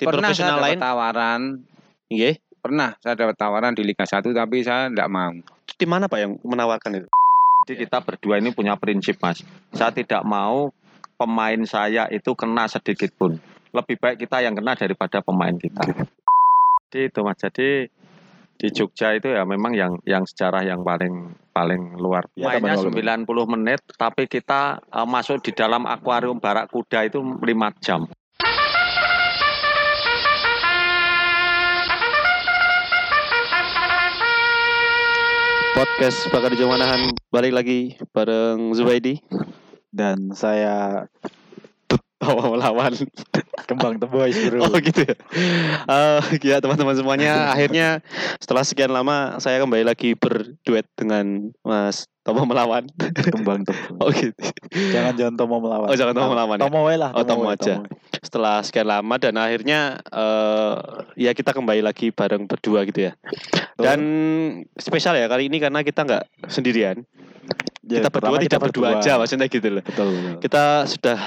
Tim pernah profesional saya dapat lain? tawaran, Nggih. pernah saya dapat tawaran di Liga 1 tapi saya tidak mau. Tim mana Pak yang menawarkan itu? Jadi kita berdua ini punya prinsip mas. Saya tidak mau pemain saya itu kena sedikit pun. Lebih baik kita yang kena daripada pemain kita. Jadi itu mas. Jadi di Jogja itu ya memang yang yang sejarah yang paling paling luar Ya, Mainnya tambah 90 menit, tapi kita eh, masuk di dalam akuarium barak kuda itu 5 jam. Podcast Bakar di Manahan balik lagi bareng Zubaidi. dan saya Oh, lawan. kembang tebois bro. Oh gitu ya. Eh, ya teman-teman semuanya, akhirnya setelah sekian lama saya kembali lagi berduet dengan Mas Tomo melawan. kembang tebois. Oh gitu. Jangan jangan Tomo melawan. Oh, jangan Tomo melawan ya? Tomo wae lah. Oh, Tomo wae, aja. Setelah sekian lama dan akhirnya eh ya kita kembali lagi bareng berdua gitu ya. Dan spesial ya kali ini karena kita nggak sendirian. Ya, kita berdua tidak berdua aja maksudnya gitu loh. Betul, betul. Kita sudah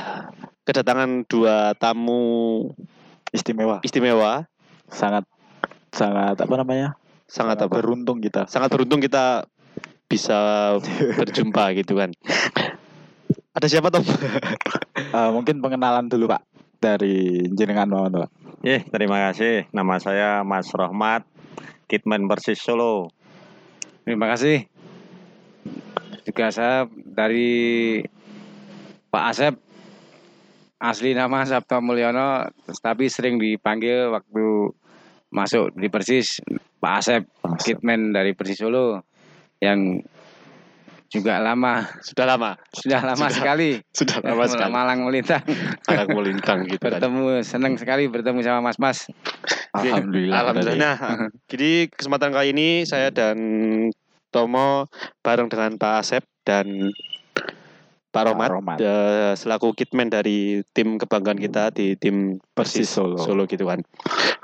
kedatangan dua tamu Istimewa. istimewa. Sangat sangat apa namanya? Sangat apa? Beruntung kita. sangat beruntung kita bisa berjumpa gitu kan. Ada siapa Tom? Eh, mungkin pengenalan dulu Pak dari jenengan Pak. Eh, terima kasih. Nama saya Mas Rohmat, Kitman Persis Solo. Terima kasih. Juga saya dari Pak Asep asli nama Sabto Mulyono tapi sering dipanggil waktu masuk di Persis Pak Asep Kitman dari Persis Solo yang juga lama Sudah lama, sudah lama Sudah. sekali sudah lama sekali. Malang melintang Anak melintang gitu kan. bertemu senang sekali bertemu sama Mas-mas Alhamdulillah. Alhamdulillah. Nah, jadi kesempatan kali ini saya dan Tomo bareng dengan Pak Asep dan Pak Romat, Romat. eh, selaku kitman dari tim kebanggaan kita di tim Persis Solo. Solo gitu kan.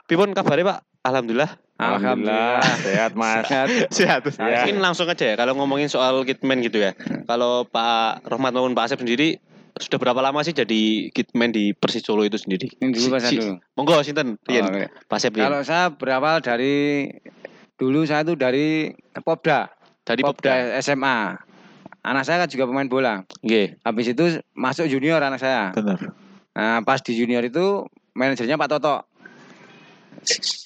Pipun kabarnya Pak? Alhamdulillah. Alhamdulillah sehat Mas. Sehat. Sehat. Ya. Mungkin langsung aja ya kalau ngomongin soal kitman gitu ya. Kalau Pak Rohmat maupun Pak Asep sendiri sudah berapa lama sih jadi kitman di Persis Solo itu sendiri? Ini dulu Mas Si- dulu. Monggo sinten? Rian. Oh, oke. Pak Asep. Kalau saya berawal dari dulu saya tuh dari Popda, Dari Popda. SMA. Anak saya kan juga pemain bola. Nggih. Habis itu masuk junior anak saya. Benar. Nah, pas di junior itu manajernya Pak Toto.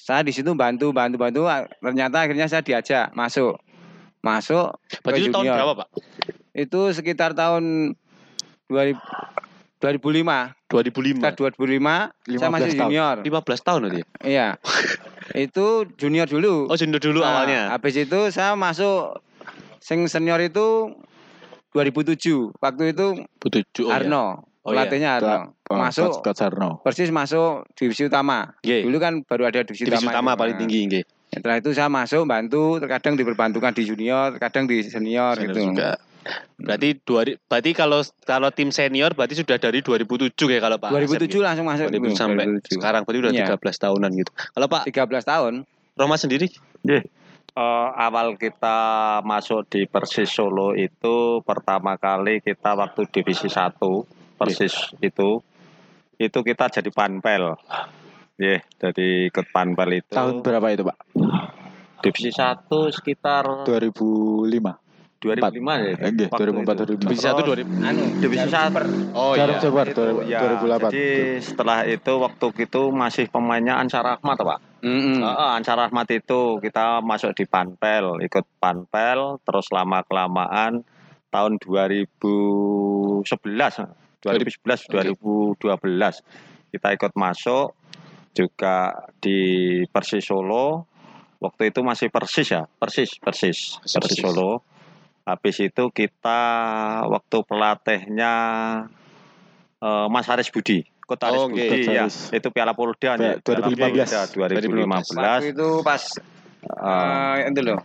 Saya di situ bantu bantu bantu ternyata akhirnya saya diajak masuk. Masuk Berarti ke itu tahun junior. berapa, Pak? Itu sekitar tahun 2000 2005. 2005. Sekitar 2005 saya 15 masih tahun. junior. 15 tahun nanti. Iya. itu junior dulu. Oh, junior dulu Nah, awalnya. Habis itu saya masuk sing senior itu 2007. Waktu itu Butuju. Arno, Oh, iya. pelatihnya Arno. Masuk Coach Sarno. persis masuk divisi utama. Nggih. Dulu kan baru ada divisi, Divisi utama. utama itu. paling Nah, tinggi nggih. Setelah itu saya masuk bantu, terkadang diperbantukan di junior, terkadang di senior, Senior gitu. juga. Berarti dua berarti kalau kalau tim senior berarti sudah dari 2007 ya kalau Pak. 2007 langsung masuk. 2007 sampai 2007. sekarang berarti udah Iya. 13 tahunan gitu. Kalau Pak 13 tahun. Roma sendiri Eh, awal kita masuk di Persis Solo itu pertama kali kita waktu divisi 1 Persis itu itu kita jadi panpel. Iya, jadi ikut panpel itu. Tahun berapa itu Pak? divisi 1 sekitar 2005. 2005 ya. Eh, nggih, waktu 2004 itu. 2005. divisi 1 2000. Anu, Divisi 1 Oh Jarum iya. Jabar itu, ya, 2008. Jadi setelah itu waktu itu masih pemainnya Ansar Ahmad, Pak. Mm-mm. Heeh, Ansar Ahmad itu kita masuk di Panpel, ikut Panpel, terus lama kelamaan tahun 2011, 2011, 2012 kita ikut masuk juga di Persis Solo. Waktu itu masih Persis ya, Persis, Persis, Persis Persis. Solo. Habis itu kita waktu pelatihnya eh, Mas Haris Budi, Haris Oh, oke. Budi ya, itu Piala Polda ya, Piala 2015. Polda 2015. Waktu itu pas Eh, eh, itu loh.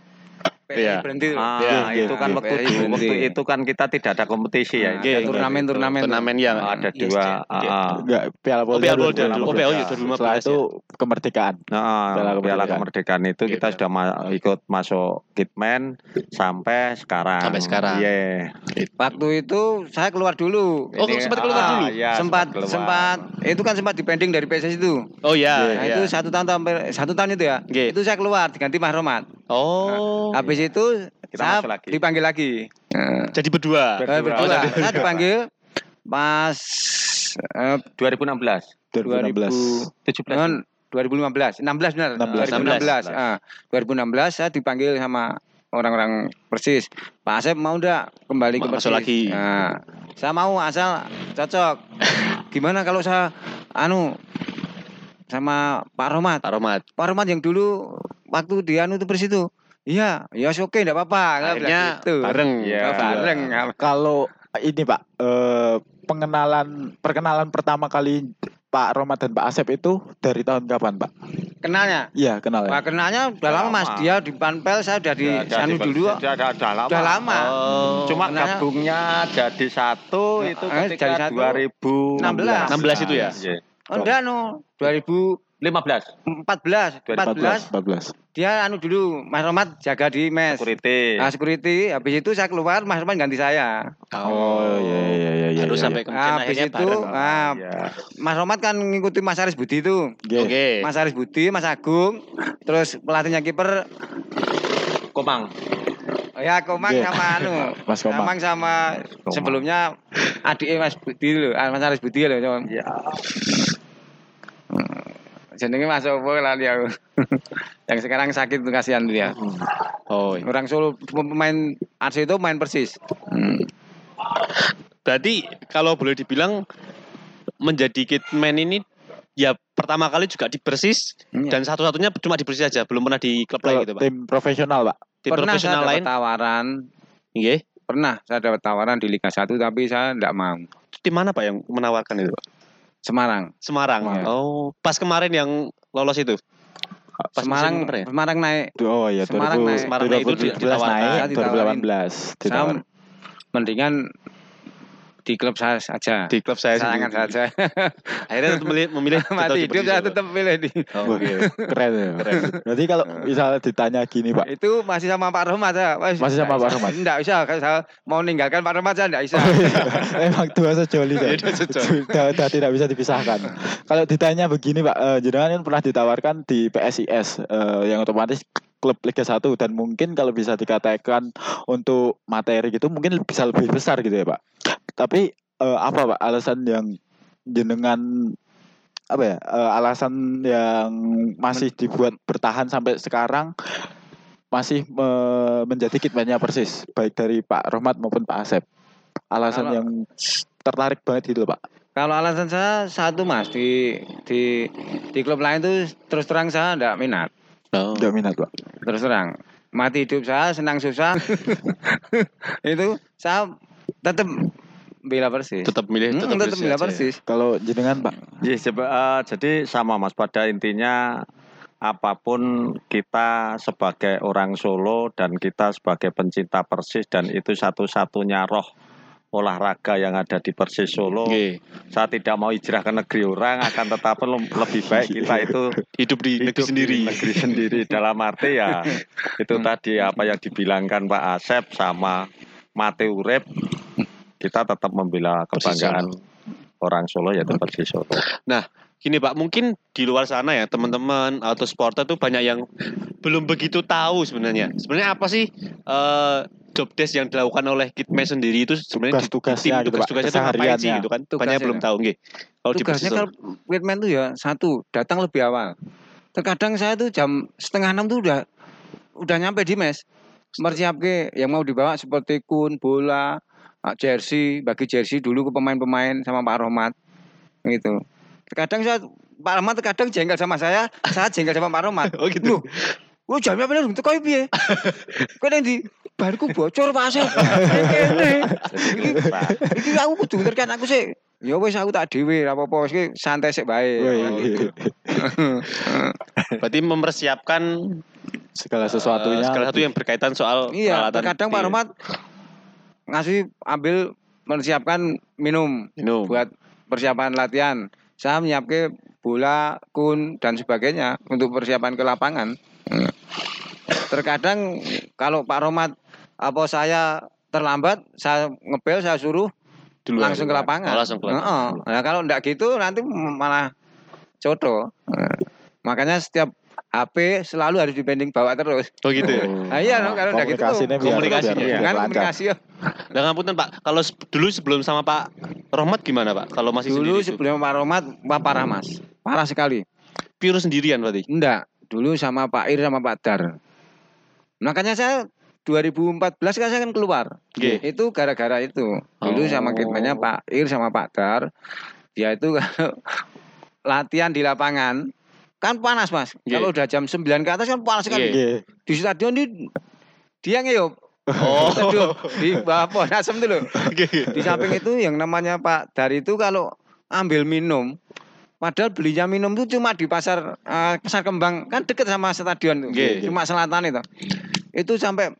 PSI Iya. berhenti. Ah, Iya, itu iya, kan iya. waktu itu, waktu itu kan kita tidak ada kompetisi ya. Nah, Iya, ada iya, turnamen-turnamen. tuh. Turnamen yang ada Yes, dua. iya. ah, Enggak, Piala Polda. Piala Polda 2015. dulu. Piala- iya, 2015 Setelah ya. itu kemerdekaan. Nah, Piala Piala Kemerdekaan. Itu kita sudah ikut masuk Kitman sampai sekarang. Sampai sekarang. Iya. Waktu itu saya keluar dulu. Oh, sempat keluar ah, dulu? iya, sempat sempat itu kan sempat dipending dari PSSI itu. Oh iya, Nah, iya. itu satu tahun hampir satu tahun itu ya. Itu saya keluar diganti Mas Romat. Oh. Habis itu Kita saya lagi. dipanggil lagi. Nah, Jadi berdua. Ber- saya Berdua. berdua. Oh, saya dipanggil pas eh, 2016. 2016. 17. tahun 2015, 16 benar. 16. 2016. Ah, 2016 saya dipanggil sama orang-orang Persis. Pak Asep mau ndak kembali ke Ma- Persis? lagi. Nah, saya mau asal cocok. Gimana kalau saya anu sama Pak Romat? Pak Romat. Pak Romat yang dulu waktu di anu itu Persis itu. Iya, ya oke enggak apa-apa. Akhirnya gitu. bareng. Oh, bareng. Kalau ini Pak, eh, pengenalan perkenalan pertama kali Pak Romat dan Pak Asep itu dari tahun kapan Pak? Kenalnya? Iya kenal ya. Wah, kenalnya udah lama Mas. Dia di Panpel, saya udah di Ya, ada anu di- dulu. Udah, udah, udah lama. Udah lama. Oh. Cuma Kenalnya- gabungnya jadi satu itu Eh, ketika jadi satu. 2016. 16 itu ya? Iya. Oh, enggak no. 2014, 15 14 14. dia anu dulu Mas Romat jaga di mes. security. Nah, security. Habis itu saya keluar, Mas Romat ganti saya. Oh iya iya iya iya. Harus iya. sampai kemudian Habis akhirnya itu, bareng. ah, Iya. Mas Romat kan ngikuti Mas Aris Budi itu. Oke. Oke. Mas Aris Budi, Mas Agung, terus pelatihnya kiper Komang. oh ya Komang Oke. sama anu. Mas Komang. Komang sama Komang. sebelumnya adiknya Mas Budi loh, ah, Mas Aris Budi loh. Iya. Jenenge Mas Opo lali aku. Yang sekarang sakit tuh kasihan dia. Oh. iya. Orang Solo pemain Arsi itu main persis. Hmm. Berarti kalau boleh dibilang menjadi kitman ini ya pertama kali juga di Persis Iya. dan satu-satunya cuma di Persis aja, belum pernah di klub lain gitu, Pak. tim profesional Pak. Tim pernah saya profesional dapat lain. tawaran, Iya. pernah saya dapat tawaran di Liga 1 tapi saya enggak mau. Tim mana Pak yang menawarkan itu, Pak? Semarang. Semarang. Semarang. Oh, pas kemarin yang lolos itu. Pas Semarang ya? Semarang naik. Oh iya Semarang 2000, naik. Semarang naik itu 2017 ditawarkan. naik, Ditawarin. 2018 Saya ditawarin. mendingan di klub saya saja. Di klub saya Sayangan sendiri. saja. Akhirnya tetap memilih, memilih tetap Mati di hidup saya tetap pilih di. Oh, Oke. Keren ya. Keren. Berarti kalau misalnya ditanya gini Pak. Itu masih sama Pak Romat ya. Masih sama Pak. Romat? Enggak bisa, kalau saya mau ninggalkan Pak Romat saya enggak bisa. Oh, iya. Emang dua sejoli ya. Sudah, tidak bisa dipisahkan. Kalau ditanya begini Pak, eh, jenengan kan pernah ditawarkan di PSIS eh, yang otomatis klub Liga 1 dan mungkin kalau bisa dikatakan untuk materi gitu mungkin bisa lebih besar gitu ya Pak. Tapi eh, apa Pak alasan yang jenengan apa ya eh, alasan yang masih dibuat bertahan sampai sekarang masih eh, menjadi kitmannya persis baik dari Pak Rohmat maupun Pak Asep alasan Kalau- yang tertarik banget gitu Pak Kalau alasan saya satu Mas di di di klub lain tuh terus terang saya enggak minat. Oh. Tidak minat Pak Terus terang. Mati hidup saya senang susah. itu saya tetap bela Persis. Tetap milih Hmm, tetap, tetap Persis bela aja ya. Persis. kalau jenengan Pak Iya, seba- eh, jadi sama Mas pada intinya apa pun kita sebagai orang Solo dan kita sebagai pencinta Persis dan itu satu-satunya roh olahraga yang ada di Persis Solo. Oke. Saya tidak mau hijrah ke negeri orang akan tetapi lebih baik kita itu Hidup di negeri hidup sendiri. di negeri sendiri dalam arti ya itu tadi apa yang dibilangkan Pak Asep sama Mate Urep kita tetap membela kebanggaan orang Solo yaitu Persis Solo. Gini Pak, mungkin di luar sana ya teman-teman atau supporter tuh banyak yang belum begitu tahu sebenarnya. Sebenarnya apa sih eh, job desk yang dilakukan oleh Kitme sendiri itu sebenarnya di- Tugas-tugasnya tim gitu, tugas-tugasnya itu ngapain sih Kesehariannya. gitu kan? Banyak Tugasnya. yang belum tahu nggih. Kalau di Tugasnya kalau Witman tuh ya satu datang lebih awal. Terkadang saya tuh jam setengah enam tuh udah udah nyampe di mes. Mersiapke yang mau dibawa seperti kun, bola, jersey, bagi jersey dulu ke pemain-pemain sama Pak Rohmat. Gitu. Terkadang saya Pak Rohmat terkadang jengkel sama saya, saya jengkel sama Pak Rohmat. Oh gitu. Loh, Lu jamnya bener untuk kau piye? Kau nanti bariku bocor Pak Asep. Iki iki aku kudu ngerti aku sih. Ya wis aku tak dhewe ora apa-apa iki santai sik bae. Oh, gitu. Berarti mempersiapkan segala sesuatunya segala satu yang berkaitan soal Iya, peralatan terkadang di- Pak Rohmat ngasih ambil menyiapkan minum minum. buat persiapan latihan. Saya menyiapkan bola, kun dan sebagainya untuk persiapan ke lapangan. Hmm. Terkadang kalau Pak Romat apa saya terlambat, saya ngepel, saya suruh Duluan. langsung ke lapangan. Oh, langsung ke lapangan. Nah, kalau enggak gitu nanti malah coto. Makanya setiap HP selalu harus dibanding bawa terus. Oh gitu ya. Nah, iya, no, kalau enggak gitu. Komunikasinya biar- Komunikasinya, biar- komunikasi ya. Nah, ngapunten Pak, kalau se- dulu sebelum sama Pak Rohmat gimana Pak? Kalau masih Dulu sendiri itu? sebelum Pak Romat, Pak parah mas, parah sekali. pure sendirian berarti. Enggak, dulu sama Pak Ir sama Pak Dar. Makanya saya 2014 kan saya kan keluar. Oke. Itu gara-gara itu. Dulu sama Oh. kitmannya Pak Ir sama Pak Dar. Dia itu kalau latihan di lapangan kan panas mas. Oke. Kalau udah jam 9 ke atas kan panas sekali. Oke. Nggih. Di stadion di dia ngeyup. Oh. Teduh, di bawah pohon asem itu loh. Di samping itu yang namanya Pak Dar itu kalau ambil minum Padahal belinya minum itu cuma di pasar eh, pasar kembang kan deket sama stadion tuh. Oke. Cuma selatan itu. Itu sampai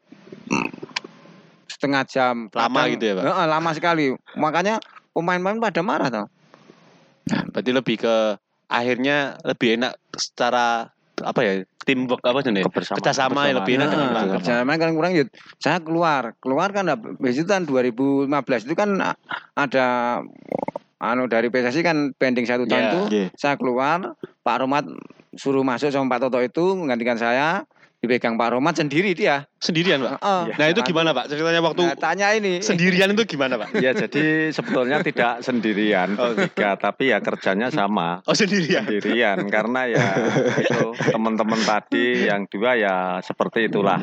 setengah jam. Lama Kadang- gitu ya, Pak? Lama sekali. Makanya pemain-pemain pada marah tau. Berarti lebih ke akhirnya lebih enak secara apa ya? Teamwork apa sih? Kebersamaan. Kerjasama yang lebih enak dengan Nah, Pak. Kerjasama kan kurang yut. Saya keluar, keluar kan itu kan 2015 itu kan ada anu dari PSSI kan pending satu tahun Iya. tuh. Nggih. Saya keluar, Pak Romat suruh masuk sama Pak Toto itu menggantikan saya. Dipegang Pak Romat sendiri dia. Sendirian Pak. Heeh. Nah itu gimana Pak? Ceritanya waktu Nah, tanya ini. sendirian itu gimana Pak? Ya jadi sebetulnya tidak sendirian bertiga, tapi ya kerjanya sama Oh sendirian. sendirian karena ya itu teman-teman tadi yang dua ya seperti itulah.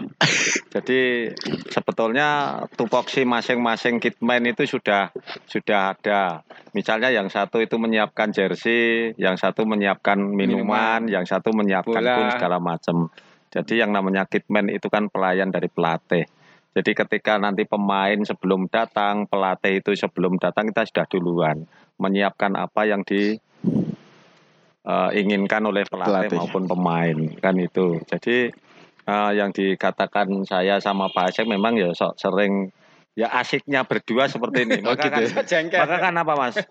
Jadi sebetulnya tupoksi masing-masing kitman itu sudah sudah ada. Misalnya yang satu itu menyiapkan jersey, yang satu menyiapkan minuman, yang satu menyiapkan Bola. pun segala macam. Jadi yang namanya kitman itu kan pelayan dari pelatih. Jadi ketika nanti pemain sebelum datang, pelatih itu sebelum datang kita sudah duluan menyiapkan apa yang di eh, inginkan oleh pelatih, Pelatih. maupun pemain kan itu. Jadi eh, yang dikatakan saya sama Pak Asep memang ya sok sering ya asiknya berdua seperti ini. Oh, Maka gitu kan, maka kan apa Mas?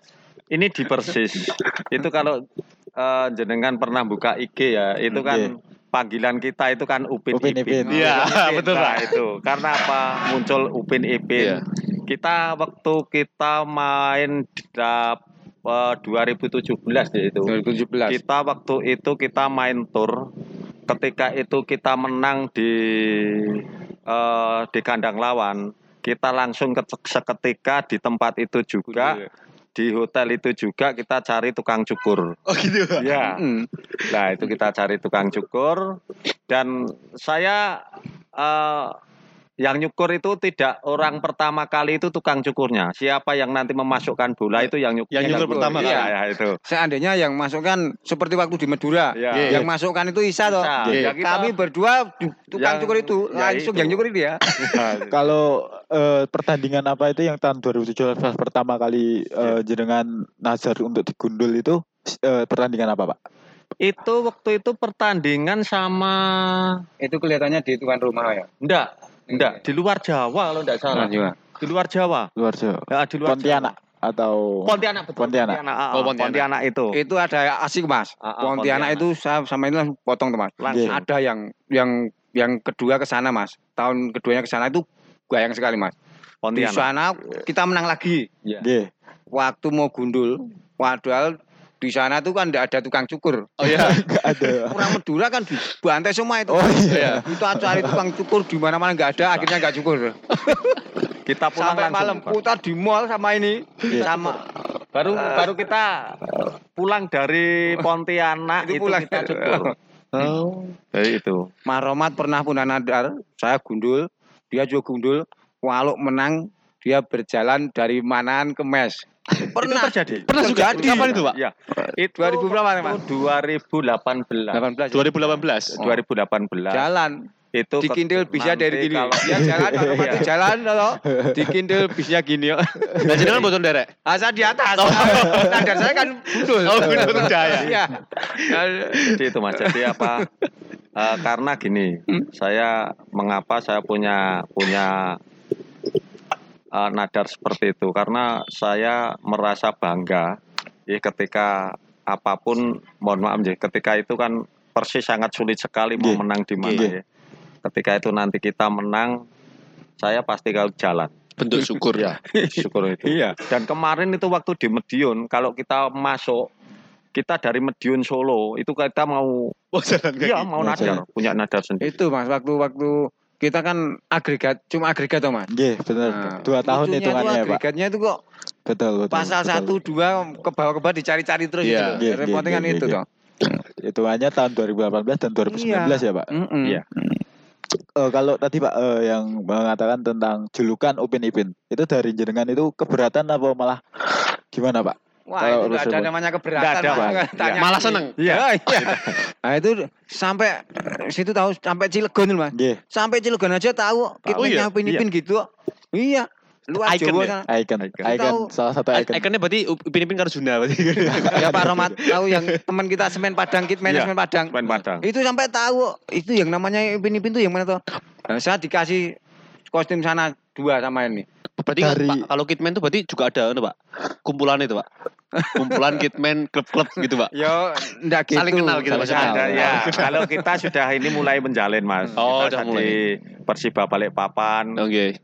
Ini di persis. itu kalau eh, jenengan pernah buka IG ya, itu kan panggilan kita itu kan Upin, Upin Ipin. Iya, betul, Nah, Pak. itu. Karena apa? Muncul Upin Ipin. Iya. Kita waktu kita main di dap- eh, 2017 deh itu. 2017. Kita waktu itu kita main tour. Ketika itu kita menang di eh, di kandang lawan, kita langsung ke, seketika di tempat itu juga di hotel itu juga kita cari tukang cukur. Oh gitu. Ya. Mm. Nah, itu kita cari tukang cukur dan saya eh, yang nyukur itu tidak orang pertama kali itu tukang cukurnya. Siapa yang nanti memasukkan bola itu yang nyukur. Yang nyukur pertama Iya, kali. ya, itu. Seandainya yang masukkan seperti waktu di Madura. Iya. Yang masukkan itu Isa toh. Isa. Ya, Ya, kita- Kami berdua tukang Yang- cukur itu ya langsung itu. yang cukur dia. Kalau eh, pertandingan apa itu yang tahun 2017 pertama kali eh, jenengan nazar untuk digundul itu eh, pertandingan apa, Pak? itu waktu itu pertandingan sama Itu kelihatannya di tuan rumah ya. enggak, enggak di luar Jawa kalau enggak salah. juga. Di luar Jawa. Luar Jawa. Ya, di luar Pontianak atau Jawa. Pontianak betul. Pontianak. ah, Oh, ah, Pontianak. Pontianak itu. Itu ada asik mas. Ah, ah, Pontianak itu saya sama ini langsung potong tuh mas. langsung. Ada yang yang yang kedua ke sana mas. Tahun keduanya ke sana itu gayang sekali mas. Di Pontianak. sana kita menang lagi. Iya. Nggih. Waktu mau gundul, padahal di sana tuh kan tidak ada tukang cukur. Oh iya. Enggak ada. Orang Madura kan dibantai semua itu. Oh iya. Itu cari tukang cukur di mana-mana nggak ada, akhirnya nggak cukur. Kita pulang Sampai langsung, malam putar di mall sama ini, Iya. sama baru baru kita pulang dari Pontianak Itu itu, pulang. kita cukur. Oh. Jadi itu. Mas Romat pernah punya nadar, saya gundul, dia juga gundul, walau menang dia berjalan dari Manan ke Mes. Pernah Itu terjadi. Pernah juga Terjadi. kapan itu Pak? Iya. Itu 2000 berapa, Mas? Itu 2018. 18 2018. 2018. jalan Itu dikindil ket- bisa dari gini. kalau- Dia jalan Iya. itu jalan loh. Dikindil bisnya gini. Nah jenengan boten derek. Asal di atas. Nadar saya kan gundul. Oh, gundul jaya. Iya. Jadi itu mas. Jadi apa? eh, karena gini, saya mengapa saya punya punya eh, nadar seperti itu? Karena saya merasa bangga, ya ketika apa pun mohon maaf ya ketika itu kan Persis sangat sulit sekali mau Nggih. menang di mana ya. Ketika itu nanti kita menang saya pasti kalau jalan. Bentuk syukur. Ya, syukur itu. Iya. Dan kemarin itu waktu di Medion kalau kita masuk kita dari Medion Solo itu kita mau Oh, jalan iya mau Mau nadar, punya nadar sendiri. Itu Mas waktu-waktu kita kan agregat cuma agregat toh Mas. Nggih, bener. Nah, Dua tahun tuh hitungannya ya, Pak. agregatnya itu kok Betul, betul. pasal betul. satu dua ke bawah ke bawah dicari-cari terus Iya. gitu. Iya, Repotnya iya, kan iya, itu iya. toh. Hitungannya tahun 2018 dan 2019 ya, Pak. Mm-mm. Iya. Eh, kalau tadi Pak eh, yang mengatakan tentang julukan Upin Ipin, itu dari jenengan itu keberatan apa malah gimana Pak? Wah Kalau itu urusan- ada namanya keberatan. Nggak ada. Pak. Tanya Malah gini. seneng. Iya. iya. Nah itu sampai situ tahu sampai Cilegon Mas. Nggih, Sampai Cilegon aja tahu kita Oh, iya? Upin Ipin gitu. Iya. Luar Icon Jawa ya? sana. icon, Icon. icon, salah satu icon. Ikonnya berarti Upin Ipin Karjuna berarti. Ya Pak Romat tahu yang teman kita semen Padang, Kit Iya. Semen Padang. Main Padang. Itu sampai tahu itu yang namanya Ipin Ipin tuh yang mana tuh? Nah, saya dikasih kostum sana dua sama ini. Berarti Dari- Pak, kalau Kitman itu berarti juga ada anu, Pak. Kumpulan itu, Pak. Kumpulan Kitman klub-klub gitu, Pak. Yo, ndak gitu. Saling kenal kita, kenal. Ada ya. Kalau kita sudah ini mulai menjalin mas. Oh, kita udah mulai. di Persiba Balikpapan, Oke.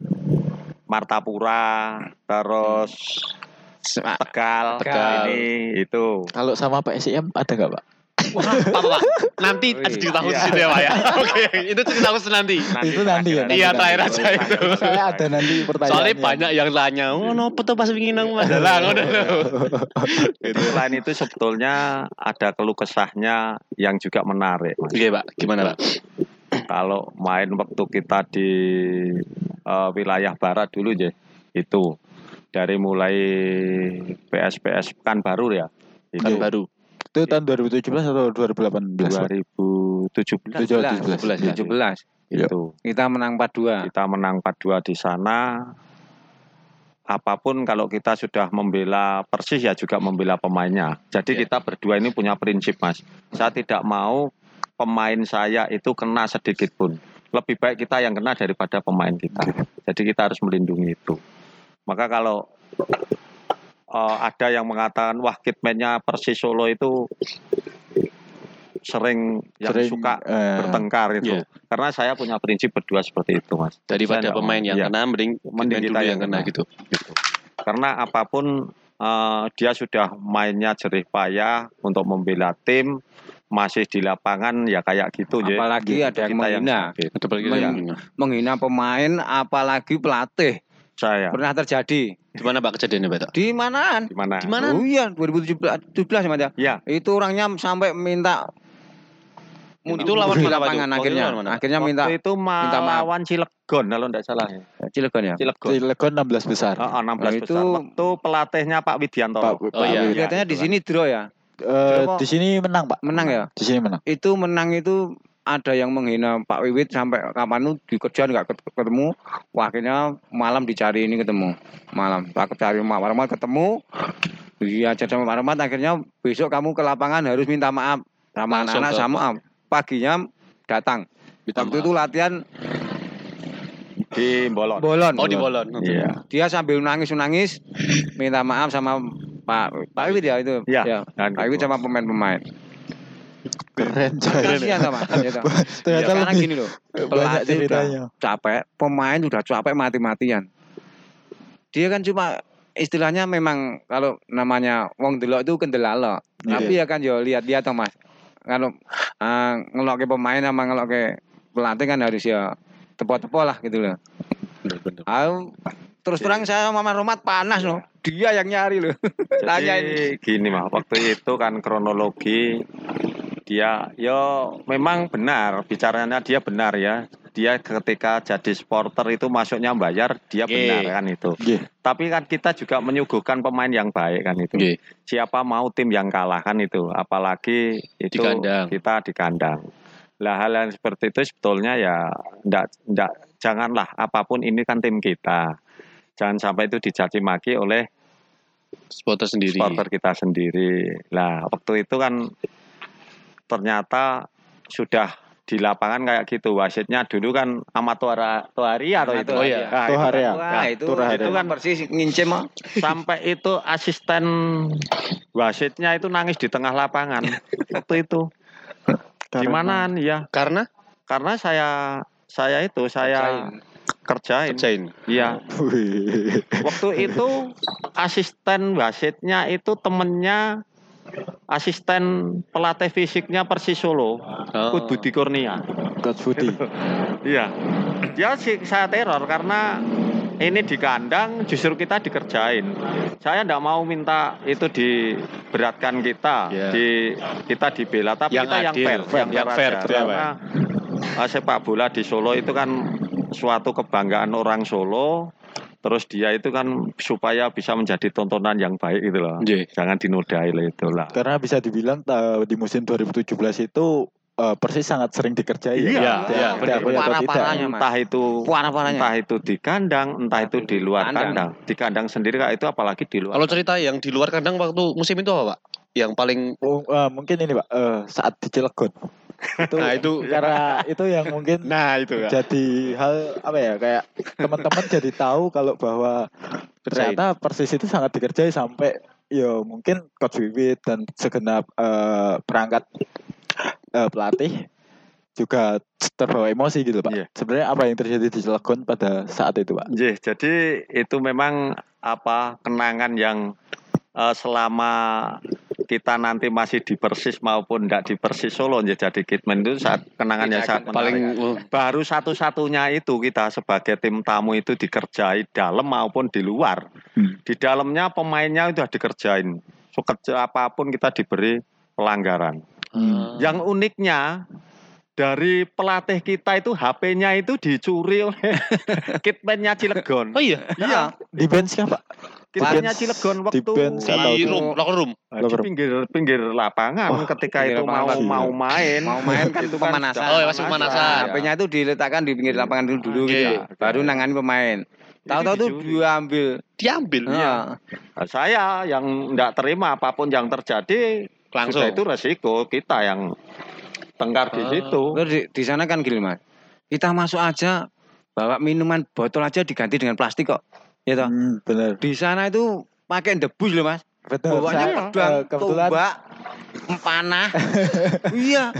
Martapura, terus Tegal, Tegal. ini itu. Kalau sama PSIM ada nggak Pak? Wah, Pak, Pak. Nanti ada cerita khusus iya. itu ya, Pak ya. Oke, itu cerita khusus nanti. Itu nanti ya, terakhir Iya, nanti. terakhir aja itu. Saya ada nanti pertanyaan. Soalnya banyak yang tanya, oh nopo tuh pas ingin nang masalah ngono. Itu selain itu sebetulnya ada keluh kesahnya yang juga menarik. Mas. Oke, Pak. Gimana, Pak? Kalau main waktu kita di eh, wilayah barat dulu ya, itu dari mulai PS-PS kan baru ya. Kan baru. Itu tahun 2017 atau 2018? Pak? 2017 17. 17. 17. Iya. itu. Kita menang 4-2. Kita menang 4-2 di sana. Apa pun kalau kita sudah membela Persis ya juga membela pemainnya. Jadi Iya. kita berdua ini punya prinsip, Mas. Saya tidak mau pemain saya itu kena sedikit pun. Lebih baik kita yang kena daripada pemain kita. Jadi kita harus melindungi itu. Maka kalau eh, ada yang mengatakan wah kitman-nya Persis Solo itu sering yang Sering, suka eh, bertengkar itu. Iya. Karena saya punya prinsip berdua seperti itu, Mas. Daripada Saya pemain yang Iya. kena mending Mending kita yang yang kena kena. gitu. Karena apa pun eh, dia sudah mainnya jerih payah untuk membela tim, masih di lapangan ya kayak gitu ya. Apalagi ada yang Kita menghina. balik Men-. Menghina pemain apalagi pelatih. Saya Pernah terjadi. Di mana Pak kejadiannya, Pak? Di manaan? di mana? Di mana? Oh iya, 2017 Mas ya. Ya, Itu orangnya sampai minta Itu lawan di lapangan itu? akhirnya. Lawan? Akhirnya minta waktu itu minta maaf. melawan Cilegon kalau tidak salah ya. Cilegon ya. Cilegon. Cilegon 16 besar. Oh, oh, 16 Nah, itu- besar. Waktu pelatihnya Pak Widianto. Pak, Oh, Pak iya. Wiwit. Katanya di sini draw ya. Eh, Coba. di sini menang Pak. Menang ya. Di sini menang. Itu menang itu ada yang menghina Pak Wiwit sampai kapan itu dikejar nggak ket- ketemu. Wah, akhirnya malam dicari ini ketemu. Malam Pak cari Pak Rahmat ketemu. Iya, jadi sama Pak Rahmat akhirnya besok kamu ke lapangan harus minta maaf sama anak-anak sama maaf. Paginya datang. Minta Waktu maaf. itu latihan Di Bolon. bolon. Oh, di Bolon. Iya. Dia sambil nangis-nangis minta maaf sama Pak Pak Wiwit ya itu. Iya. Ya. Dan Pak Wiwit sama pemain-pemain. Keren coy. Kasihan sama. Gitu. Ternyata Sekarang lebih gini loh. pelatih udah ceritanya. capek, pemain udah capek mati-matian. Dia kan cuma istilahnya memang kalau namanya wong delok itu kendelala. Iya. Tapi ya kan yo lihat-lihat toh Mas. Kalau uh, ngelokke pemain sama ngelokke pelatih kan harus ya tepo-tepo lah gitu loh. Aku terus terang saya sama Mas Romat panas loh. Dia yang nyari loh. Tanyain. Jadi gini mah, waktu itu kan kronologi dia yo memang benar bicaranya dia benar ya. Dia ketika jadi supporter itu masuknya bayar, dia Oke. benar kan itu. Tapi kan kita juga menyuguhkan pemain yang baik kan itu. Siapa mau tim yang kalah kan itu, apalagi itu Di kandang. kita di kandang. Lah hal yang seperti itu sebetulnya ya ndak ndak janganlah apa pun ini kan tim kita. Jangan sampai itu dicaci maki oleh Supporter sendiri. supporter kita sendiri. Lah waktu itu kan ternyata sudah di lapangan kayak gitu. Wasitnya dulu kan Tuara Tuari atau itu. Oh iya. Nah, itu Tuhari kan ya. Wah, itu Turah itu ada. kan persis ngincim mah. sampai itu asisten wasitnya itu nangis di tengah lapangan waktu itu gimana ya Karena karena saya saya itu saya kerjain, kerjain. iya Wih. waktu itu asisten wasitnya itu temennya asisten pelatih fisiknya Persis Solo Oh. Kut Budi Kurnia Coach Budi. iya dia sih saya teror karena ini di kandang justru kita dikerjain saya tidak mau minta itu diberatkan kita Iya. di kita dibela tapi Yang kita yang adil, fair yang fair, aja. betul ya, Pak? karena uh, sepak bola di Solo itu kan suatu kebanggaan orang Solo terus dia itu kan supaya bisa menjadi tontonan yang baik gitu loh Nggih. jangan dinodai lah itu lah Karena bisa dibilang eh, di musim 2017 itu eh, Persis sangat sering dikerjai. Iya, iya, boleh atau tidak. Parah-parahnya, Mas. entah itu Parah-parahnya. entah itu di kandang entah itu di luar Kandang. kandang di kandang sendiri Kak, itu apalagi di luar Kalau cerita yang di luar kandang waktu musim itu apa, Pak? Yang paling Oh, eh, mungkin ini Pak, eh, saat di Cilegon. Itu, Nah, itu- karena itu yang mungkin Nah, itu ya. jadi hal apa ya kayak teman-teman jadi tahu kalau bahwa ternyata Persis itu sangat dikerjai sampai ya mungkin coach Wiwit dan segenap eh, perangkat eh, pelatih juga terbawa emosi gitu Pak. Iya. Sebenarnya apa yang terjadi di Cilegon pada saat itu Pak? Nggih, jadi itu memang apa kenangan yang eh, selama kita nanti masih di Persis maupun tidak di Persis Solo jadi Kitman itu saat kenangan yang sangat paling menarik. baru satu-satunya itu kita sebagai tim tamu itu dikerjai dalam maupun di luar. Hmm. Di dalamnya pemainnya sudah dikerjain. Sekecil apa pun kita diberi pelanggaran. Hmm. Yang uniknya dari pelatih kita itu HP-nya itu dicuri oleh kitman-nya Cilegon. Oh iya, Iya, Di bench kah Bench- Cilegon di waktu bench atau di room, locker room. di pinggir pinggir lapangan Wah, ketika pinggir itu mau lapangan. mau main. Mau main kan Itu pemanasan. sudah Oh, ya, masih pemanasan. HP-nya itu diletakkan di pinggir lapangan dulu dulu Oke. gitu. Baru nangani pemain. Tahu-tahu tuh. Diambil Iya. Nah, saya yang tidak terima apa pun yang terjadi langsung. sudah itu resiko kita yang tengkar di Ah. situ. Di, di sana kan gini mas. Kita masuk aja bawa minuman botol aja diganti dengan plastik kok. Ya toh. Hmm, benar. Di sana itu pakai debus loh mas. Betul. Bawanya Saya, pedang, eh, kebetulan tombak, panah. iya.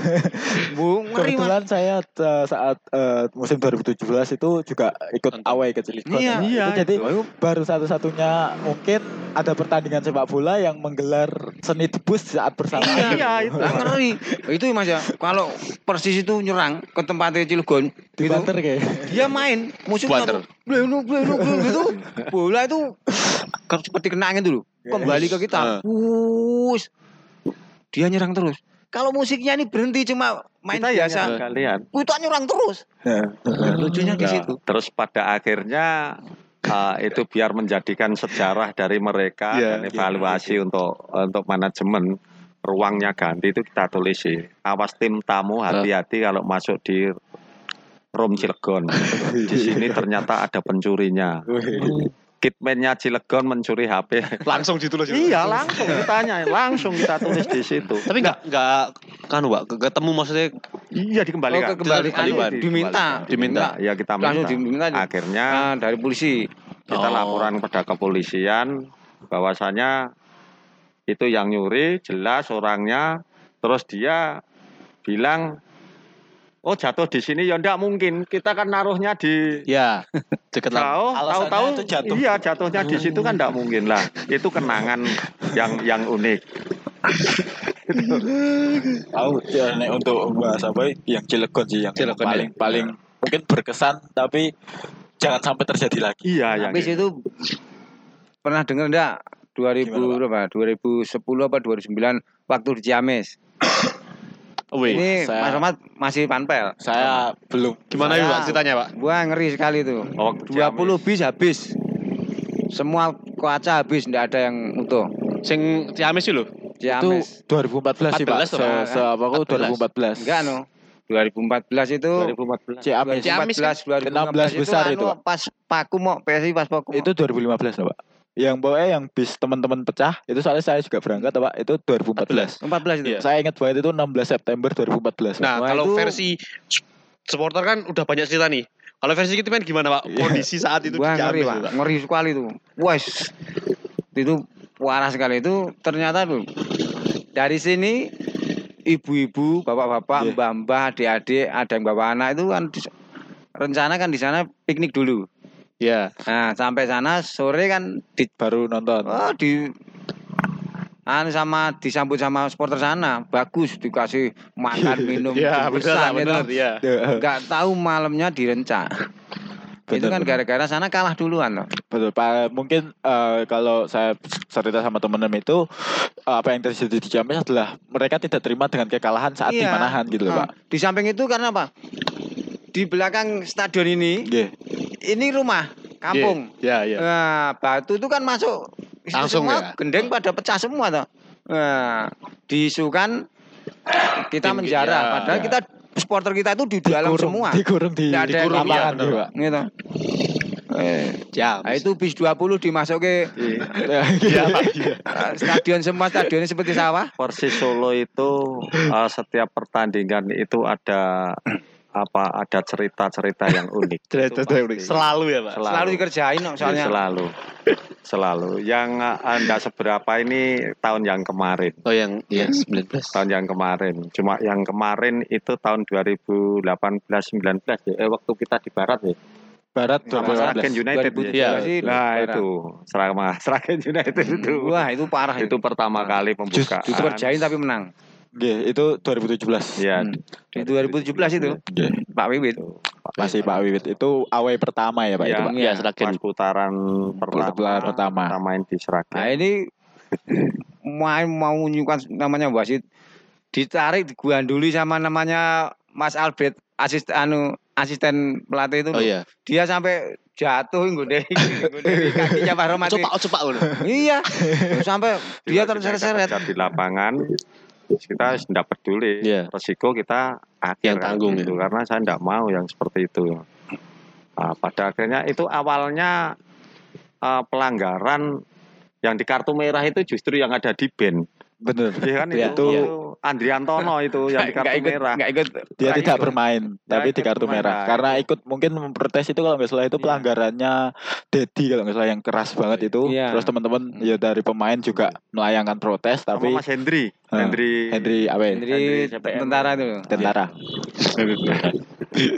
Bu, ngeri. Kebetulan saya eh, saat eh, musim 2017 itu juga ikut away ke Cilegon. Iya, Itu iya, jadi itu. baru satu-satunya mungkin ada pertandingan sepak bola yang menggelar seni debus saat bersamaan. Iya, itu. Lah, ngeri. Itu mas ya. Kalau Persis itu nyerang ke tempatnya Cilegon, Di gitu, banter kayak. dia main musuhnya Banter. blenu blenu gitu bola itu seperti kena angin dulu kembali ke kita Wush. Dia nyerang terus kalau musiknya ini berhenti cuma main Kita yang biasa nyerang kalian. kita nyerang terus lucunya di Nah, situ Terus pada akhirnya uh, itu biar menjadikan sejarah dari mereka Iya, dan evaluasi untuk untuk manajemen ruangnya ganti itu kita tulis sih. Awas tim tamu hati-hati kalau masuk di room Cilegon. Di sini ternyata ada pencurinya. Kitman-nya Cilegon mencuri HP. langsung ditulis. itu. iya, langsung ditanya, langsung kita tulis di situ. Tapi enggak enggak kan Pak, ke- ketemu maksudnya Iya dikembalikan. oh kekembalikan Dikembalikan. diminta Diminta. Ya kita langsung minta. diminta Akhirnya nah, dari polisi kita Oh. laporan kepada kepolisian bahwasanya itu yang nyuri jelas orangnya terus dia bilang oh jatuh di sini? Ya enggak mungkin. Kita kan naruhnya di Ya, deket jauh. Tahu-tahu itu jatuh. iya jatuhnya di situ kan enggak mungkin lah. Itu kenangan yang yang unik. Tahu ya, nek untuk bahas apa yang Cilegon sih yang Cilegon, paling paling mungkin berkesan tapi jangan sampai terjadi lagi. iya yang habis itu pernah dengar enggak 2000 Gimana, berapa? 2010 apa 2009 waktu di Ciamis Wih, ini saya- Mas Ahmad masih panpel Saya belum gimana itu Saya- Pak ceritanya Pak? Wah ngeri sekali tuh. oh, 20 bis habis. Semua kaca habis, enggak ada yang utuh. Sing Ciamis itu lho. itu Ciamis. 2014 sih Pak. 14 tuh, Se, Pak. se apa aku 2014. Enggak no. 2014 itu 2014 Ciamis. Ciamis. 2014 16 2016 besar anu, itu, Pak. pas paku mau PSI pas paku. Itu 2015 loh, Pak. Yang pokoknya yang bis teman-teman pecah itu soalnya saya juga berangkat Pak itu 2014. 14 itu. Iya. Saya ingat banget itu 16 September 2014. Pak. Nah, Wah, kalau itu- versi supporter kan udah banyak cerita nih. Kalau versi kita gimana Pak? Iya. Kondisi saat itu Wah ngeri pak, itu, ngeri sekali tuh. Wes itu parah sekali itu ternyata tuh dari sini ibu-ibu, bapak-bapak, Iya. mbah-mbah, adik-adik, ada yang bawa anak itu kan rencana kan di sana piknik dulu. Iya. Nah, sampai sana sore kan di Baru nonton. oh, di anu sama disambut sama supporter sana bagus dikasih makan minum Iya, bungkusan, benar, gitu. iya. nggak tahu malamnya direncak itu kan gara-gara sana kalah duluan loh Betul Pak. Mungkin eh, kalau saya cerita sama teman-teman itu eh, apa yang terjadi di Ciamis adalah mereka tidak terima dengan kekalahan saat di Iya. Manahan gitu loh Ah, Pak. di samping itu karena apa di belakang stadion ini Nggih. Ini rumah kampung Iya, iya. Nah, batu itu kan masuk Langsung semua ya? gendeng pada pecah semua toh. Nah, diisukan kita Tim- menjarah ya, padahal ya. kita supporter kita itu di dalam Dikurung- semua. Dikurung di, Nggak ada yang dikurung lapangan Iya, gitu, Pak. Gitu. Eh, Jam. nah, itu bis 20 dimasuki Iya, Pak. Iya. eh, stadion semua stadionnya seperti sawah. Persis Solo itu eh, setiap pertandingan itu ada apa ada cerita-cerita yang unik. Itu pasti. Selalu ya, Pak. Selalu dikerjain kok, soalnya. selalu selalu yang eh, anda seberapa ini tahun yang kemarin Oh, yang iya 19. tahun yang kemarin cuma yang kemarin itu tahun 2018 19 ya eh, waktu kita di barat ya Barat sama 2018. Sragen United 2017 ya. sih nah Barat. itu Serama Sragen United itu Wah, itu parah itu pertama kali pembukaan Justru kerjain tapi menang. Nggih, itu 2017. ya Hmm. Di 2017 itu Nggih. Pak Wiwit. Masih Pak Wiwit itu away pertama ya Pak itu ya, Pak. Iya, pas Sragen. putaran pertama Putaran pertama. kita main di Nah, Sragen ini main mau menunjukkan namanya wasit ditarik diganduli sama namanya Mas Albert asisten anu asisten pelatih itu Oh iya. dia sampai jatuh nggone kakinya Pak Romat Coba coba ngono. iya sampai dia terseret-seret di lapangan kita tidak peduli Iya. resiko kita akhir Yang tanggung, gitu. ya. karena saya tidak mau yang seperti itu Nah, pada akhirnya itu awalnya eh, pelanggaran yang di kartu merah itu justru yang ada di band Bener. Iya kan Iya, itu, iya. Andriantono itu yang di kartu ikut merah nggak ikut Dia Nggak tidak ikut. bermain, tapi di ikut kartu bermain, merah. nah, Karena ikut mungkin memprotes itu kalau nggak salah itu Iya. pelanggarannya Dedi kalau nggak salah yang keras banget itu. Iya. Terus teman-teman ya dari pemain juga melayangkan protes, sama tapi Mas Hendri Ah, Hendri Henry apa ya? Hendri Hendri CPM. tentara itu loh. Tentara.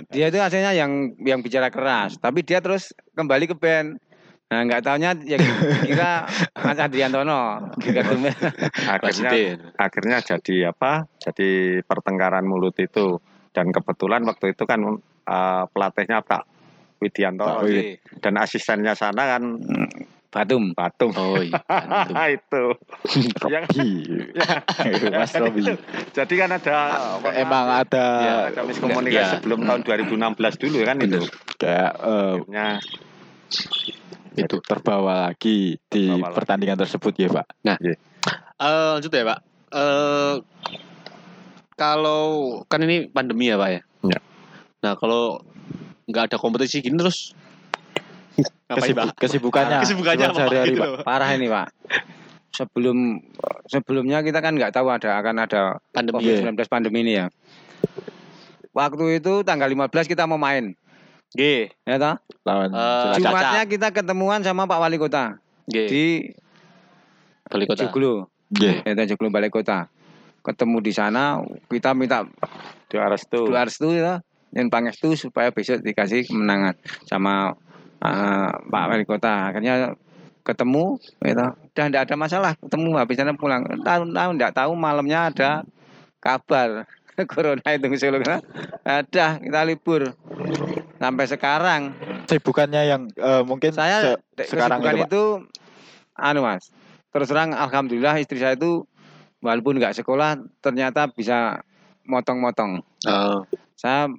dia itu hasilnya yang yang bicara keras tapi dia terus kembali ke band nah nggak taunya ya kira Mas Adriantono di kartu merah akhirnya akhirnya jadi apa jadi pertengkaran mulut itu dan kebetulan waktu itu kan eh, pelatihnya Pak Widianto Pak Wid. dan asistennya sana kan Batum Batum Oh iya. itu yang Robi. Mas Robi. jadi kan ada Emang ada ya, ada miskomunikasi Ya. sebelum tahun 2016 dulu kan itu kayak eh, akhirnya itu terbawa lagi di Terbawa lagi. pertandingan tersebut ya Pak. Eh lanjut ya, Pak. Eh kalau kan ini pandemi ya, Pak ya. Ya. Nah, kalau nggak ada kompetisi gini terus Kesibuk- Pak? kesibukannya, Kesibukannya apa, sehari-hari Gitu Pak. parah ini pak sebelum sebelumnya kita kan nggak tahu ada akan ada Pandemi. COVID-19 pandemi ini ya waktu itu tanggal 15 kita mau main G. ya toh Lawan Cilacap. Jumatnya kita ketemuan sama Pak Wali Kota G. di Balik kota. Joglo Nggih. ya Joglo Balai Kota ketemu di sana kita minta di Arestu doa restu ya yang pangestu supaya besok dikasih kemenangan sama eh, Pak Wali Kota akhirnya ketemu gitu. udah tidak ada masalah ketemu habis sana pulang tahun-tahun tidak tahu malamnya ada kabar corona itu Solo ada kita libur sampai sekarang Kesibukannya yang eh, mungkin saya se- sekarang kesibukan itu, Pak. itu anu mas terus terang alhamdulillah istri saya itu walaupun nggak sekolah ternyata bisa motong-motong Oh. saya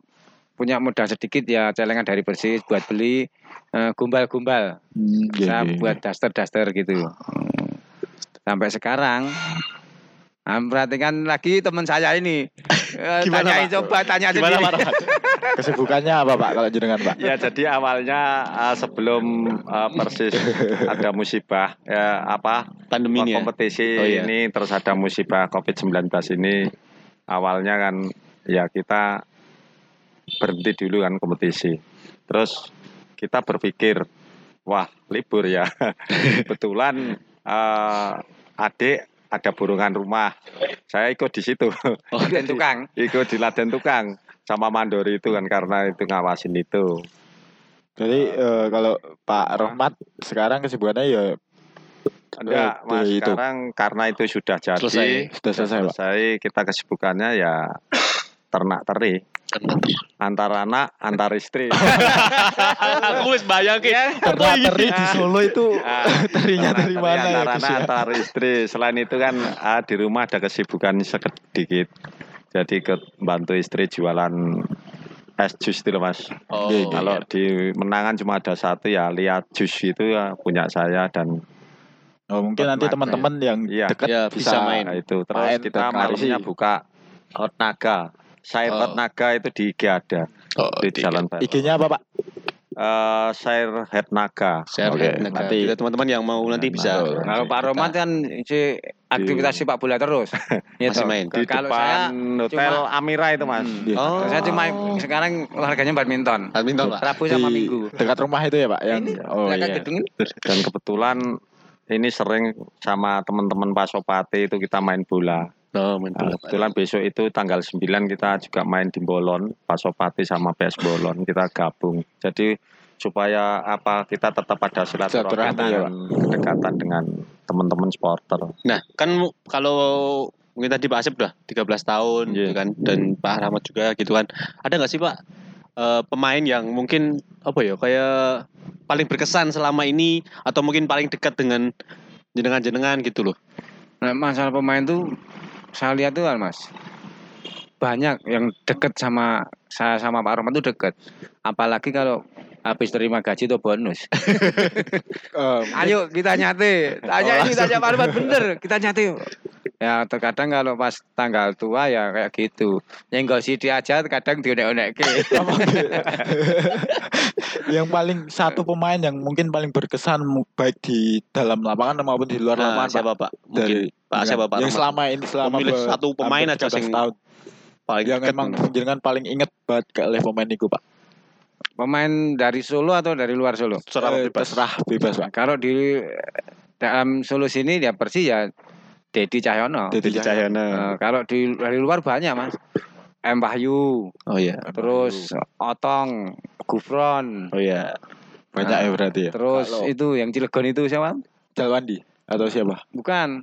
punya modal sedikit ya celengan dari persis buat beli eh, gumbal-gumbal Hmm, nggih, saya nggih. buat daster-daster gitu sampai sekarang Nah, perhatikan lagi teman saya ini Eh, Gimana, tanyain Pak? coba tanya Gimana, sendiri. Pak? Kesibukannya apa Pak kalau jenengan Pak? Ya jadi awalnya eh, sebelum eh, persis ada musibah ya apa Pandemi ini ya. kompetisi Oh, iya. ini terus ada musibah COVID-19 ini awalnya kan ya kita berhenti dulu kan kompetisi. Terus kita berpikir wah libur ya. Kebetulan eh, adik ada burungan rumah. Saya ikut di situ. Oh, tukang. ikut di Laden Tukang sama Mandori itu kan karena itu ngawasin itu. Jadi eh, kalau Pak Rohmat sekarang kesibukannya ya Enggak, Eh, Mas, itu. sekarang karena itu sudah jadi, Selesai. sudah selesai, Pak. selesai, kita kesibukannya ya ternak teri antar anak, antar istri. Aku wis bayangin. Ternak teri di Solo itu Ah, terinya dari teri mana ya? Antar anak, ya? antar istri. Selain itu kan ah, di rumah ada kesibukan sedikit. Jadi ke bantu istri jualan es jus itu loh mas. Oh, iya. Kalau di Menangan cuma ada satu ya lihat jus itu ya punya saya dan Oh, mungkin nanti teman-teman yang Iya. dekat Ya, bisa, bisa main. Nah, itu terus main kita malamnya buka Hot Naga. Sair Oh. Hot Naga itu di IG ada Oh, di Jalan Baru. IG-nya apa, Pak? Eh, Sair Head Naga. Share Oke, nanti nanti- Jadi teman-teman yang mau nanti bisa Nah, Kalau Pak Romat kan si aktivitas sepak bola terus. Gitu. Masih main. Di Kalau depan saya Hotel cuma- Amira itu mas. Hmm. Iya. Oh. saya cuma sekarang olahraganya badminton. badminton Pak. Rabu sama Di Minggu. dekat rumah itu ya, Pak? Yang Ini oh iya. gedung ini. Dan kebetulan ini sering sama teman-teman Pak Sopati itu kita main bola. Oh, main Nah, kebetulan besok itu tanggal 9 kita juga main di Bolon, Pak Sopati sama PS Bolon kita gabung. Jadi supaya apa kita tetap ada silaturahmi Silaturahmi, ya, dan kedekatan dengan teman-teman supporter. Nah, kan kalau mungkin tadi Pak Asep udah 13 tahun Iya. gitu kan dan Pak Rahmat juga gitu kan. Ada nggak sih Pak eh, pemain yang mungkin apa ya kayak paling berkesan selama ini atau mungkin paling dekat dengan jenengan-jenengan gitu loh. Nah, masalah pemain tuh saya lihat tuh kan, Mas. Banyak yang deket sama saya sama Pak Romat tuh deket. Apalagi kalau habis terima gaji atau bonus. Eh, Ayo kita nyate. Tanya ini tanya Pak Romat bener, kita nyate. yuk. Ya terkadang kalau pas tanggal tua ya kayak gitu. Yang si dia aja kadang dionek-onek apa gitu? yang paling satu pemain yang mungkin paling berkesan baik di dalam lapangan maupun di luar Nah, lapangan Pak. siapa Pak? Mungkin dari Pak Asep apa Pak yang selama ini selama Memilih ber- satu pemain aja 13 sing tahun paling yang emang jenengan paling inget banget ke oleh pemain itu Pak. Pemain dari Solo atau dari luar Solo? Terserah Eh, bebas. terserah bebas Pak. Kalau di dalam Solo sini ya Persi ya Dedi Cahyono. Dedi Cahyana. Eh, kalau di dari luar banyak mas. M Wahyu, Oh iya. terus Otong, Gufron, Oh iya. banyak ya berarti ya. terus Kalau- itu yang Cilegon itu siapa? Jalwandi atau siapa? Bukan,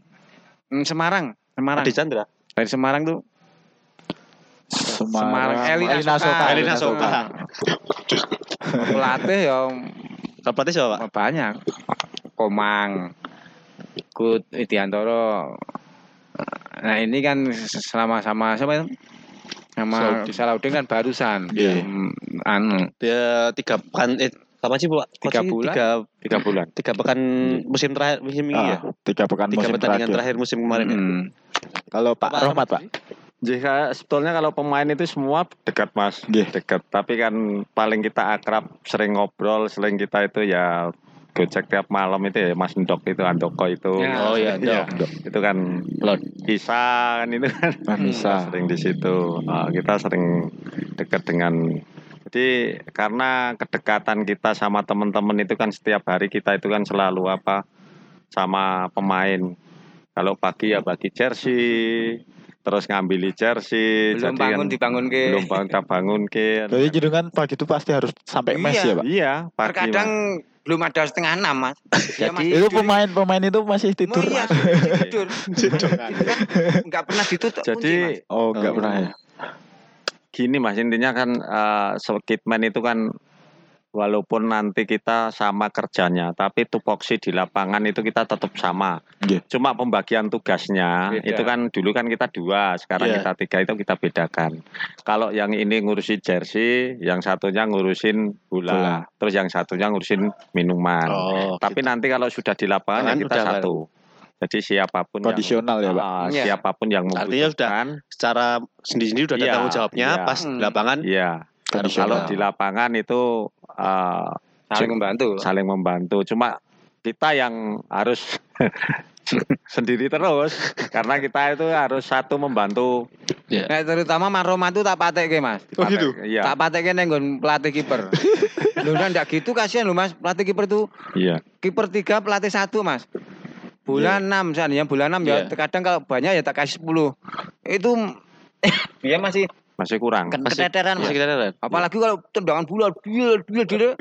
Hmm, Semarang, Semarang. Adi Chandra. Dari Semarang tuh Semarang. Elina Elina Soka. Soka. Elina Soka. Pelatih yang Kalau pelatih siapa Pak? banyak. Komang, Kut Widiantoro. Nah ini kan selama sama siapa itu? Sama Salahuddin. Salahuddin kan barusan. Iya. Hmm, anu, Dia tiga pekan eh kapan sih Pak? Tiga bulan? Tiga, Tiga bulan. tiga pekan musim terakhir musim ini ya. Ah, tiga pekan Tiga musim pertandingan terakhir. terakhir musim kemarin ya. hmm. Kalau Pak Pak Rohmat Pak. Jika sebetulnya kalau pemain itu semua dekat mas, Nggih. dekat. Tapi kan paling kita akrab, sering ngobrol, sering kita itu ya gocek tiap malam itu ya Mas Ndok itu, Andoko itu. Ya. Oh iya, Iya, itu kan Lord. Isa kan itu kan Nah, bisa. sering di situ. Ah, kita sering dekat dengan jadi karena kedekatan kita sama teman-teman itu kan setiap hari kita itu kan selalu apa sama pemain. Kalau pagi ya bagi jersey, terus ngambil jersey. belum jadi bangun kan dibangun ke belum bangun kita bangun ke. Jadi jenengan pagi itu pasti harus sampai mes Iya. ya Pak. Iya, pagi. terkadang belum ada setengah enam mas Jadi- Itu tidur. pemain-pemain itu masih tidur. Oh, iya, Mas. tidur nggak pernah ditutup kunci, Jadi Mas. Oh, enggak Oh. pernah ya. gini mas intinya kan eh Kitman itu kan walaupun nanti kita sama kerjanya tapi tupoksi di lapangan itu kita tetap sama Nggih. cuma pembagian tugasnya Beda. itu kan dulu kan kita dua sekarang Iya. kita tiga itu kita bedakan kalau yang ini ngurusin jersey yang satunya ngurusin bola, Bola. terus yang satunya ngurusin minuman Oh, tapi nanti kalau sudah di lapangan ya kita satu jadi siapa pun yang Kondisional ya Pak. Ah, Iya. siapa pun yang Artinya sudah membutuhkan secara sendiri-sendiri udah ada Iya, tanggung jawabnya iya. pas di lapangan Iya, harus kalau di lapangan itu eh, saling membantu. saling membantu. Cuma kita yang harus sendiri terus karena kita itu harus satu membantu. Nah, terutama Maroma itu tak patek ke mas. Oh, gitu? Iya, tak patek ke nenggon pelatih kiper. Lu kan enggak gitu kasihan lu mas. Pelatih kiper tuh iya. kiper tiga pelatih satu mas. Bulan 6 seandainya bulan 6 ya Iya. terkadang kalau banyak ya tak kasih 10 itu dia masih Masih kurang. ke- Masih- keteteran Masih Mas. keteteran. apalagi kalau tendangan bulan dia dia dia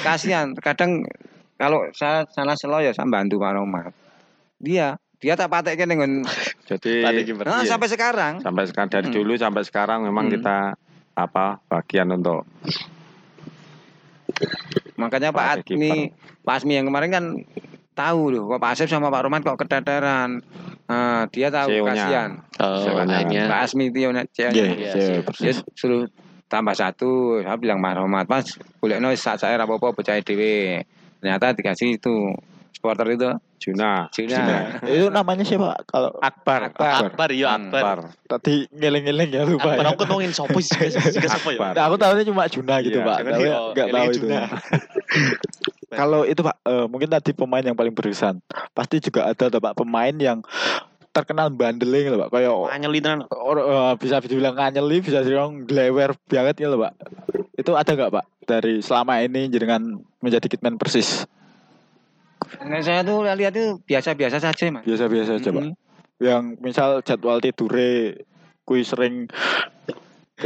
kasihan kadang kalau saya sana selo ya saya bantu Pak Roma dia dia tak pateknya dengan Jadi nah, Iya. sampai sekarang sampai sekarang dari Hmm. dulu sampai sekarang memang Hmm. kita apa bagian untuk makanya Pak Admi Pak Asmi yang kemarin kan tahu loh kok Pak Asep sama Pak Roman kok keteteran nah, dia tahu CEO-nya. kasihan Oh, Sebenarnya. makanya. Pak Asmi itu yang Iya, Iya, iya, persis. dia suruh tambah satu saya bilang Roman mas boleh no saat saya apa-apa percaya dewe ternyata dikasih itu supporter itu Juna. Cina Itu namanya siapa? Kalau Akbar. Akbar. Akbar, iya Hmm. Akbar. tadi ngeleng-ngeleng ya lupa Akbar ya. aku ngomongin sopo sih juga sopo ya. Akbar. Nah, aku tahunya cuma Juna gitu, Iya, Pak. Tapi di- nggak oh, tahu itu. Kalau itu Pak, eh, mungkin tadi pemain yang paling berkesan. Pasti juga ada tuh Pak pemain yang terkenal bandeling loh Pak. Kayak Nganyeli tenan. eh, bisa dibilang nganyeli, bisa dibilang glewer banget gitu loh Pak. Itu ada nggak Pak dari selama ini dengan menjadi kitman persis? Nah, saya tuh lihat itu biasa-biasa saja mas Biasa-biasa aja Pak. Mm. Yang misal jadwal tidure kui sering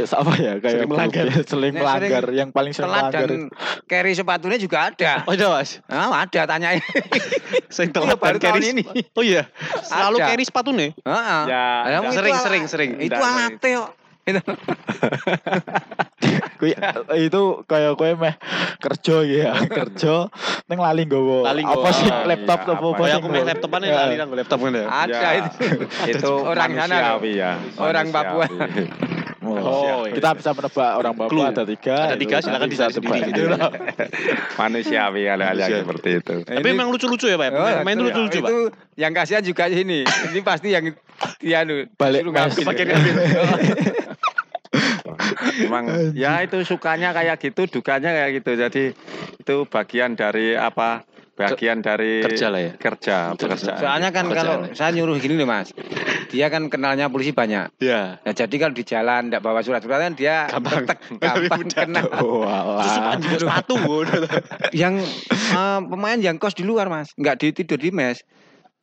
kayak apa ya kayak Sering melanggar. grup- sering melanggar sering yang paling sering melanggar dan carry sepatunya juga ada Oh iya mas. ah, ada tanyain Sing Iya, telat baru dan carry tahun ini. Oh iya. Selalu Ada. carry sepatu nih. Heeh. Ya, Ada Sering, alat- sering, sering. itu Enggak, alatnya Itu. Kui, itu kayak kue meh kerja ya kerja neng lali nggowo apa sih laptop iya, apa apa apa Kayak sih aku nggowo? laptopan Ya. lali nang laptop kan ya. ada Ya, itu itu Orang sana ya. Orang Papua. Oh, iya. kita bisa menebak orang Papua Clue. ada tiga Ada tiga, itu silakan dicari bisa sendiri gitu. manusiawi hal-hal yang seperti itu. Tapi emang lucu-lucu ya Pak. Oh, Main itu- lucu-lucu Pak. itu yang kasihan juga ini ini pasti yang dia nu Balik suruh ngambil. Ngambil. Memang ya itu sukanya kayak gitu, dukanya kayak gitu. Jadi itu bagian dari apa? Bagian dari Kerja lah ya. kerja, pekerjaan. soalnya kan kalau Kerjaan. saya nyuruh gini loh mas dia kan kenalnya polisi banyak Iya. Nah, jadi kalau di jalan tidak bawa surat-suratan dia Gampang. retek, gampang kena. Oh. Terus sepatu. Yang eh, pemain yang kos di luar mas, nggak di tidur di mes.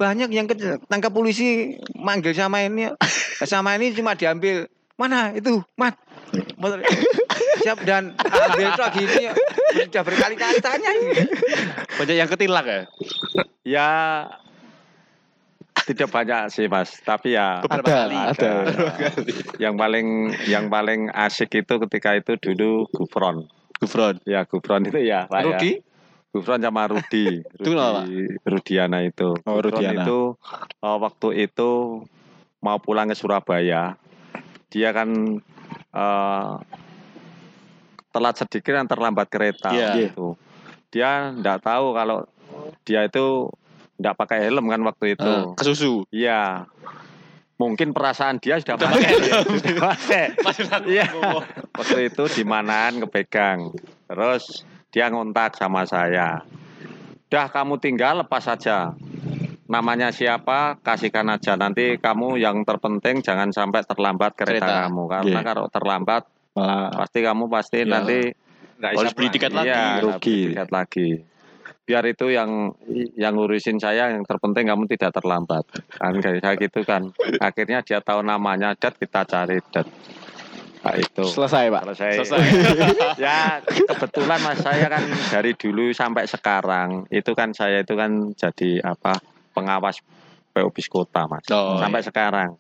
Banyak yang tangkap polisi manggil sama ini, sama ini cuma diambil mana itu mat motor siap dan ambil itu lagi ini sudah berkali-kali tanya ini Banyak yang ketilak ya. Ya tidak banyak sih mas, tapi ya ada kali. ada yang paling yang paling asik itu ketika itu dulu Gufron. Gufron. Ya Gufron itu ya Pak ya. Rudi Gufron sama Rudi. Itu Rudi Rudiana itu. Oh, Gufron Rudiana. itu eh, waktu itu mau pulang ke Surabaya. Dia kan eh, telat sedikit dan terlambat kereta Iya. gitu. Dia nggak tahu kalau dia itu nggak pakai helm kan waktu itu. Eh, kesusu. Iya. Mungkin perasaan dia sudah Udah pakai. pakai helm. Sudah pakai. Masih. Iya. Waktu itu di manaan kepegang. Terus dia ngontak sama saya. Udah kamu tinggal lepas saja. Namanya siapa kasihkan aja. Nanti kamu yang terpenting jangan sampai terlambat kereta, Kereta. kamu. Karena Iya. kalau terlambat malah pasti kamu pasti Iya. nanti Harus beli tiket lagi. Iya, Rugi. beli tiket lagi. Biar itu yang yang ngurusin saya yang terpenting kamu tidak terlambat. Kan kayak kayak gitu kan. Akhirnya dia tahu namanya dat kita cari dat. Nah, itu. selesai pak Selesai. Selesai. ya kebetulan mas saya kan dari dulu sampai sekarang itu kan saya itu kan jadi apa pengawas PO Bis Kota mas Oh, sampai iya. sekarang.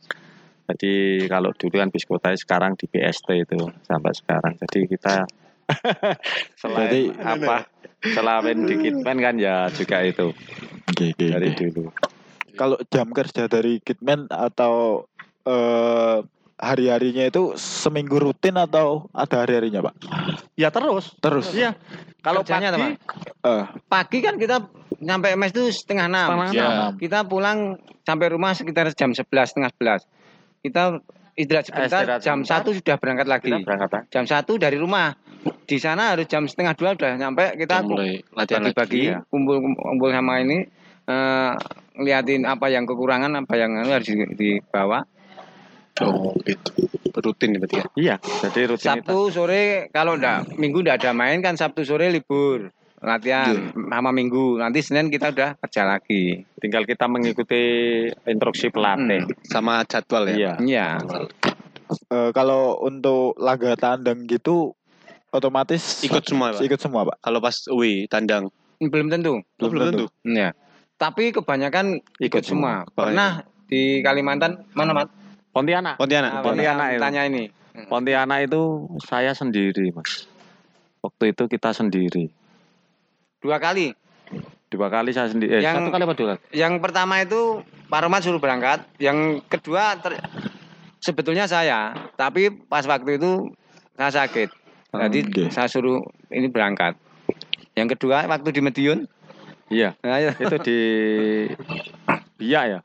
Jadi kalau dulu kan bis kota sekarang di BST itu sampai sekarang. Jadi kita selain Jadi- apa selain di Kitman kan ya juga itu Oke, oke, dari oke. dulu. kalau jam kerja dari kitman atau eh, hari-harinya itu seminggu rutin atau ada hari-harinya pak Ya terus. terus Iya. Kalau Kerjanya pagi? Eh, pagi kan kita nyampe mes itu setengah enam Setengah Ya. enam. kita pulang sampai rumah sekitar jam 11 setengah 11 kita istirahat sebentar Istirahat jam sebentar. satu sudah berangkat lagi kita berangkat Pak. jam satu dari rumah di sana harus jam setengah dua udah nyampe kita mulai latihan lagi. bagi-bagi ya. kumpul kumpul sama ini eh ngeliatin apa yang kekurangan apa yang anu harus di- dibawa Oh, gitu. Rutin berarti ya. Iya. Jadi rutinitas. Sabtu sore kalau ndak minggu ndak ada main kan Sabtu sore libur latihan sama minggu. Nanti Senin kita udah kerja lagi. Tinggal kita mengikuti instruksi pelatih. Sama jadwal ya. Iya. Iya. Eh, kalau untuk laga tandang gitu otomatis Ikut semua, Pak. ikut semua pak Kalau pas away tandang. Belum tentu. Oh, belum tentu. Iya. Tapi kebanyakan ikut semua. Pernah di Kalimantan mana Mat? Pontianak. Pontianak. Ah, Pontianak itu. Tanya ini. Pontianak itu saya sendiri, Mas. Waktu itu kita sendiri. Dua kali. Dua kali saya sendiri. Eh, Yang- satu kali apa dua kali? Yang pertama itu Pak Romat suruh berangkat. Yang kedua ter- sebetulnya saya, tapi pas waktu itu saya sakit. Jadi Oke. saya suruh ini berangkat. Yang kedua waktu di Medion, Iya. nah, ya. Itu di Biak ya?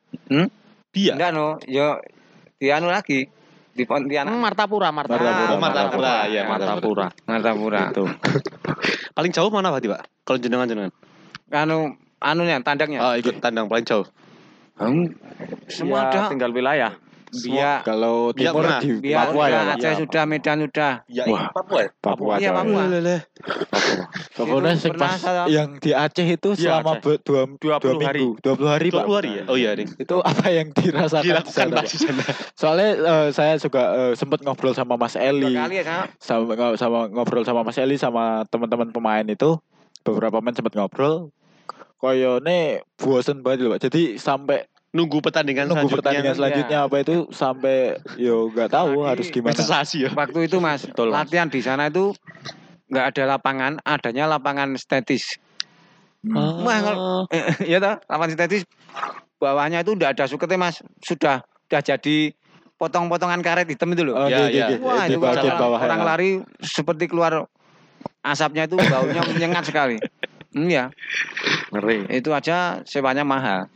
Biak. enggak no, yo di anu lagi di Pontianak, Hmm, Martapura, Martapura. Martapura, Martapura, iya, Martapura. Martapura. Itu. Paling jauh mana Pak, Pak? Kalau jenengan jenengan. Anu anunya tandangnya. Oh, ikut tandang paling jauh. Hmm, semua Ya, ada. tinggal wilayah. Biak, kalau timur di Biak Papua ya? Aceh sudah, Medan sudah. Ya, Wah. Papua. ya? Papua Iya. Papua. Pokoknya pas yang di Aceh itu Iya, selama Aceh. be- dua, 20 dua hari. 20 hari Pak. 20 hari ya? Oh iya, Ding. Itu apa yang dirasakan di Dilakukan di sana. Soalnya eh, saya juga eh, sempat ngobrol sama Mas Eli, Dua kali ya sama. sama, ngo- sama ngobrol sama Mas Eli sama teman-teman pemain itu beberapa pemain sempat ngobrol. Koyone bosen banget loh, Pak. Jadi sampai Nunggu pertandingan nunggu selanjutnya. pertandingan selanjutnya apa itu sampai yo nggak tahu Apalagi harus gimana. Ya. Waktu itu Mas, Betul, Mas. latihan di sana itu nggak ada lapangan, adanya lapangan. Hmm. Wah, kalau- Iya toh, lapangan estetis bawahnya itu udah ada suketnya Mas, sudah udah jadi potong-potongan karet hitam itu loh. Oh, Ya, iya, ya. iya, Wah, di itu bagian orang, bawah orang ya. lari seperti keluar asapnya itu baunya menyengat sekali. Hmm, ya, Ngeri. itu aja sewanya mahal.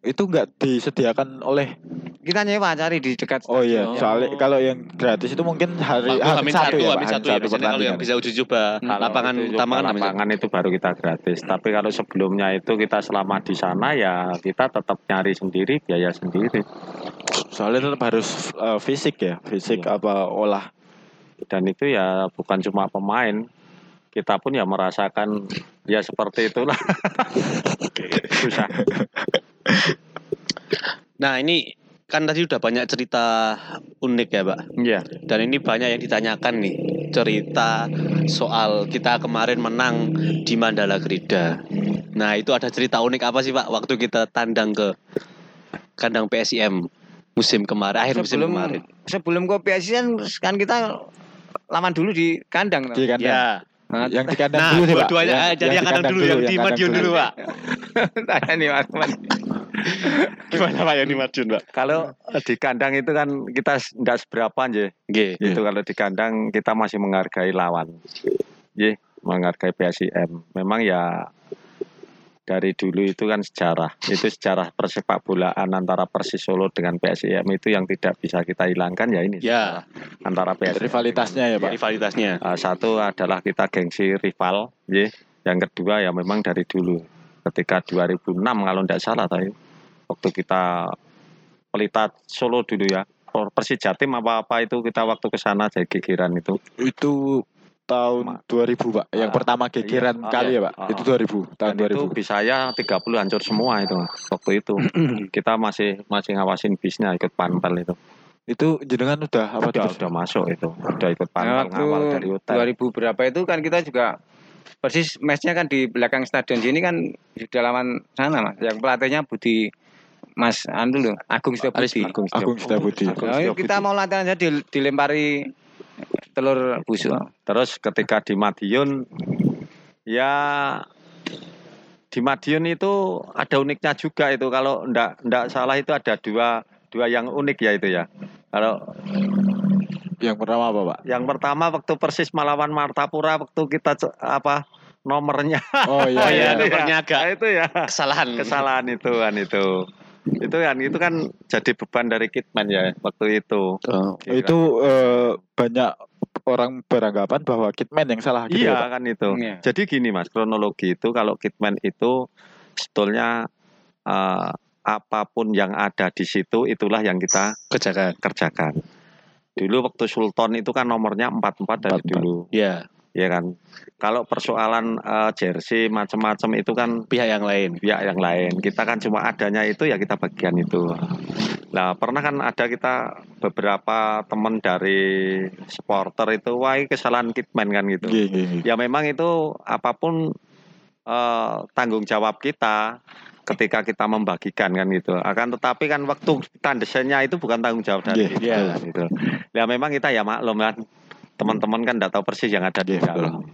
Itu nggak disediakan oleh Kita nyewa cari di dekat Oh iya, stadion. soalnya kalau yang gratis itu mungkin hari Waktu Hamin satu satu, ya, Pak, Hamin Hamin satu ya. Biasanya kalau yang bisa uji coba Kalau lapangan utama kan satu. lapangan itu baru kita gratis. Tapi kalau sebelumnya itu kita selama di sana ya kita tetap nyari sendiri, biaya sendiri. Soalnya tetap harus eh, fisik ya, fisik Iya. apa olah. Dan itu ya bukan cuma pemain, kita pun ya merasakan ya seperti itulah. Susah. Nah, ini kan tadi udah banyak cerita unik ya, Pak. Iya. Dan ini banyak yang ditanyakan nih cerita soal kita kemarin menang di Mandala Krida. Nah itu ada cerita unik apa sih Pak waktu kita tandang ke kandang PSIM musim kemarin akhir musim sebelum kemarin. sebelum ke PSI kan, kita lawan dulu di kandang. Di kandang. Ya. Nah, Yang di kandang Nah dulu sih, Pak. dua-duanya Yang- eh, jadi yang di kandang dulu yang di kandang Madiun dulu Pak. tanya nih Mas. Mas. Gimana Pak yang di Madiun Pak? Kalau di kandang itu kan kita enggak seberapa aja. Nggih. Itu kalau di kandang kita masih menghargai lawan. Ye, menghargai PSIM. Memang ya dari dulu itu kan sejarah. Itu sejarah persepak bolaan antara Persis Solo dengan PSIM itu yang tidak bisa kita hilangkan ya ini. Ya, Antara PSIM. Rivalitasnya ya, Pak. rivalitasnya. Uh, satu adalah kita gengsi rival, ye. Yang kedua ya memang dari dulu. Ketika 2006 kalau tidak salah tadi waktu kita Pelita Solo dulu ya. Persis Jatim apa-apa itu kita waktu ke sana jadi gigiran itu. Itu tahun 2000, Pak. Yang Ah, pertama gegeran iya. Ah, kali iya. ya, Pak. Ah, Itu ah. 2000, tahun Dan itu 2000. bisa ya 30 hancur semua itu waktu itu. kita masih masih ngawasin bisnya ikut panpel itu. Itu jenengan udah apa Udah, udah masuk itu. Udah ikut Nah, panpel waktu ngawal dari hotel. 2000 berapa itu kan kita juga persis matchnya kan di belakang stadion sini kan di dalaman sana mas yang pelatihnya Budi Mas Anu loh Agung Setiabudi Agung Agung Setiabudi. Agung Nah, Setiabudi. kita mau latihan aja dil- dilempari telur busuk Terus ketika di Madiun ya di Madiun itu ada uniknya juga itu kalau ndak ndak salah itu ada dua dua yang unik ya itu ya. Kalau Yang pertama apa, Pak? yang pertama waktu Persis melawan Martapura waktu kita apa nomornya Oh iya. Oh iya, iya. nomornya agak itu ya kesalahan. kesalahan itu kan itu. Itu kan itu kan jadi beban dari Kitman ya waktu itu. Oh. Itu eh, banyak orang beranggapan bahwa Kitman yang salah gitu ya. Iya kan itu. Iya. Jadi gini mas, kronologi itu kalau Kitman itu sebetulnya eh, apa pun yang ada di situ itulah yang kita Kejagaan. kerjakan. Dulu waktu Sultan itu kan nomornya 44 dari 44. dulu. Ya. Ya kan. Kalau persoalan eh, jersey macam-macam itu kan Pihak yang lain. pihak yang lain. Kita kan cuma adanya itu ya kita bagian itu. Nah, pernah kan ada kita beberapa teman dari supporter itu wah kesalahan kitman kan gitu. Nggih, nggih, nggih. Ya memang itu apa pun eh, tanggung jawab kita ketika kita membagikan kan gitu. Akan tetapi kan waktu kita desainnya itu bukan tanggung jawab dari Iya, kita kan gitu. Ya memang kita ya maklum kan teman-teman kan tidak tahu persis yang ada di Iya, dalam.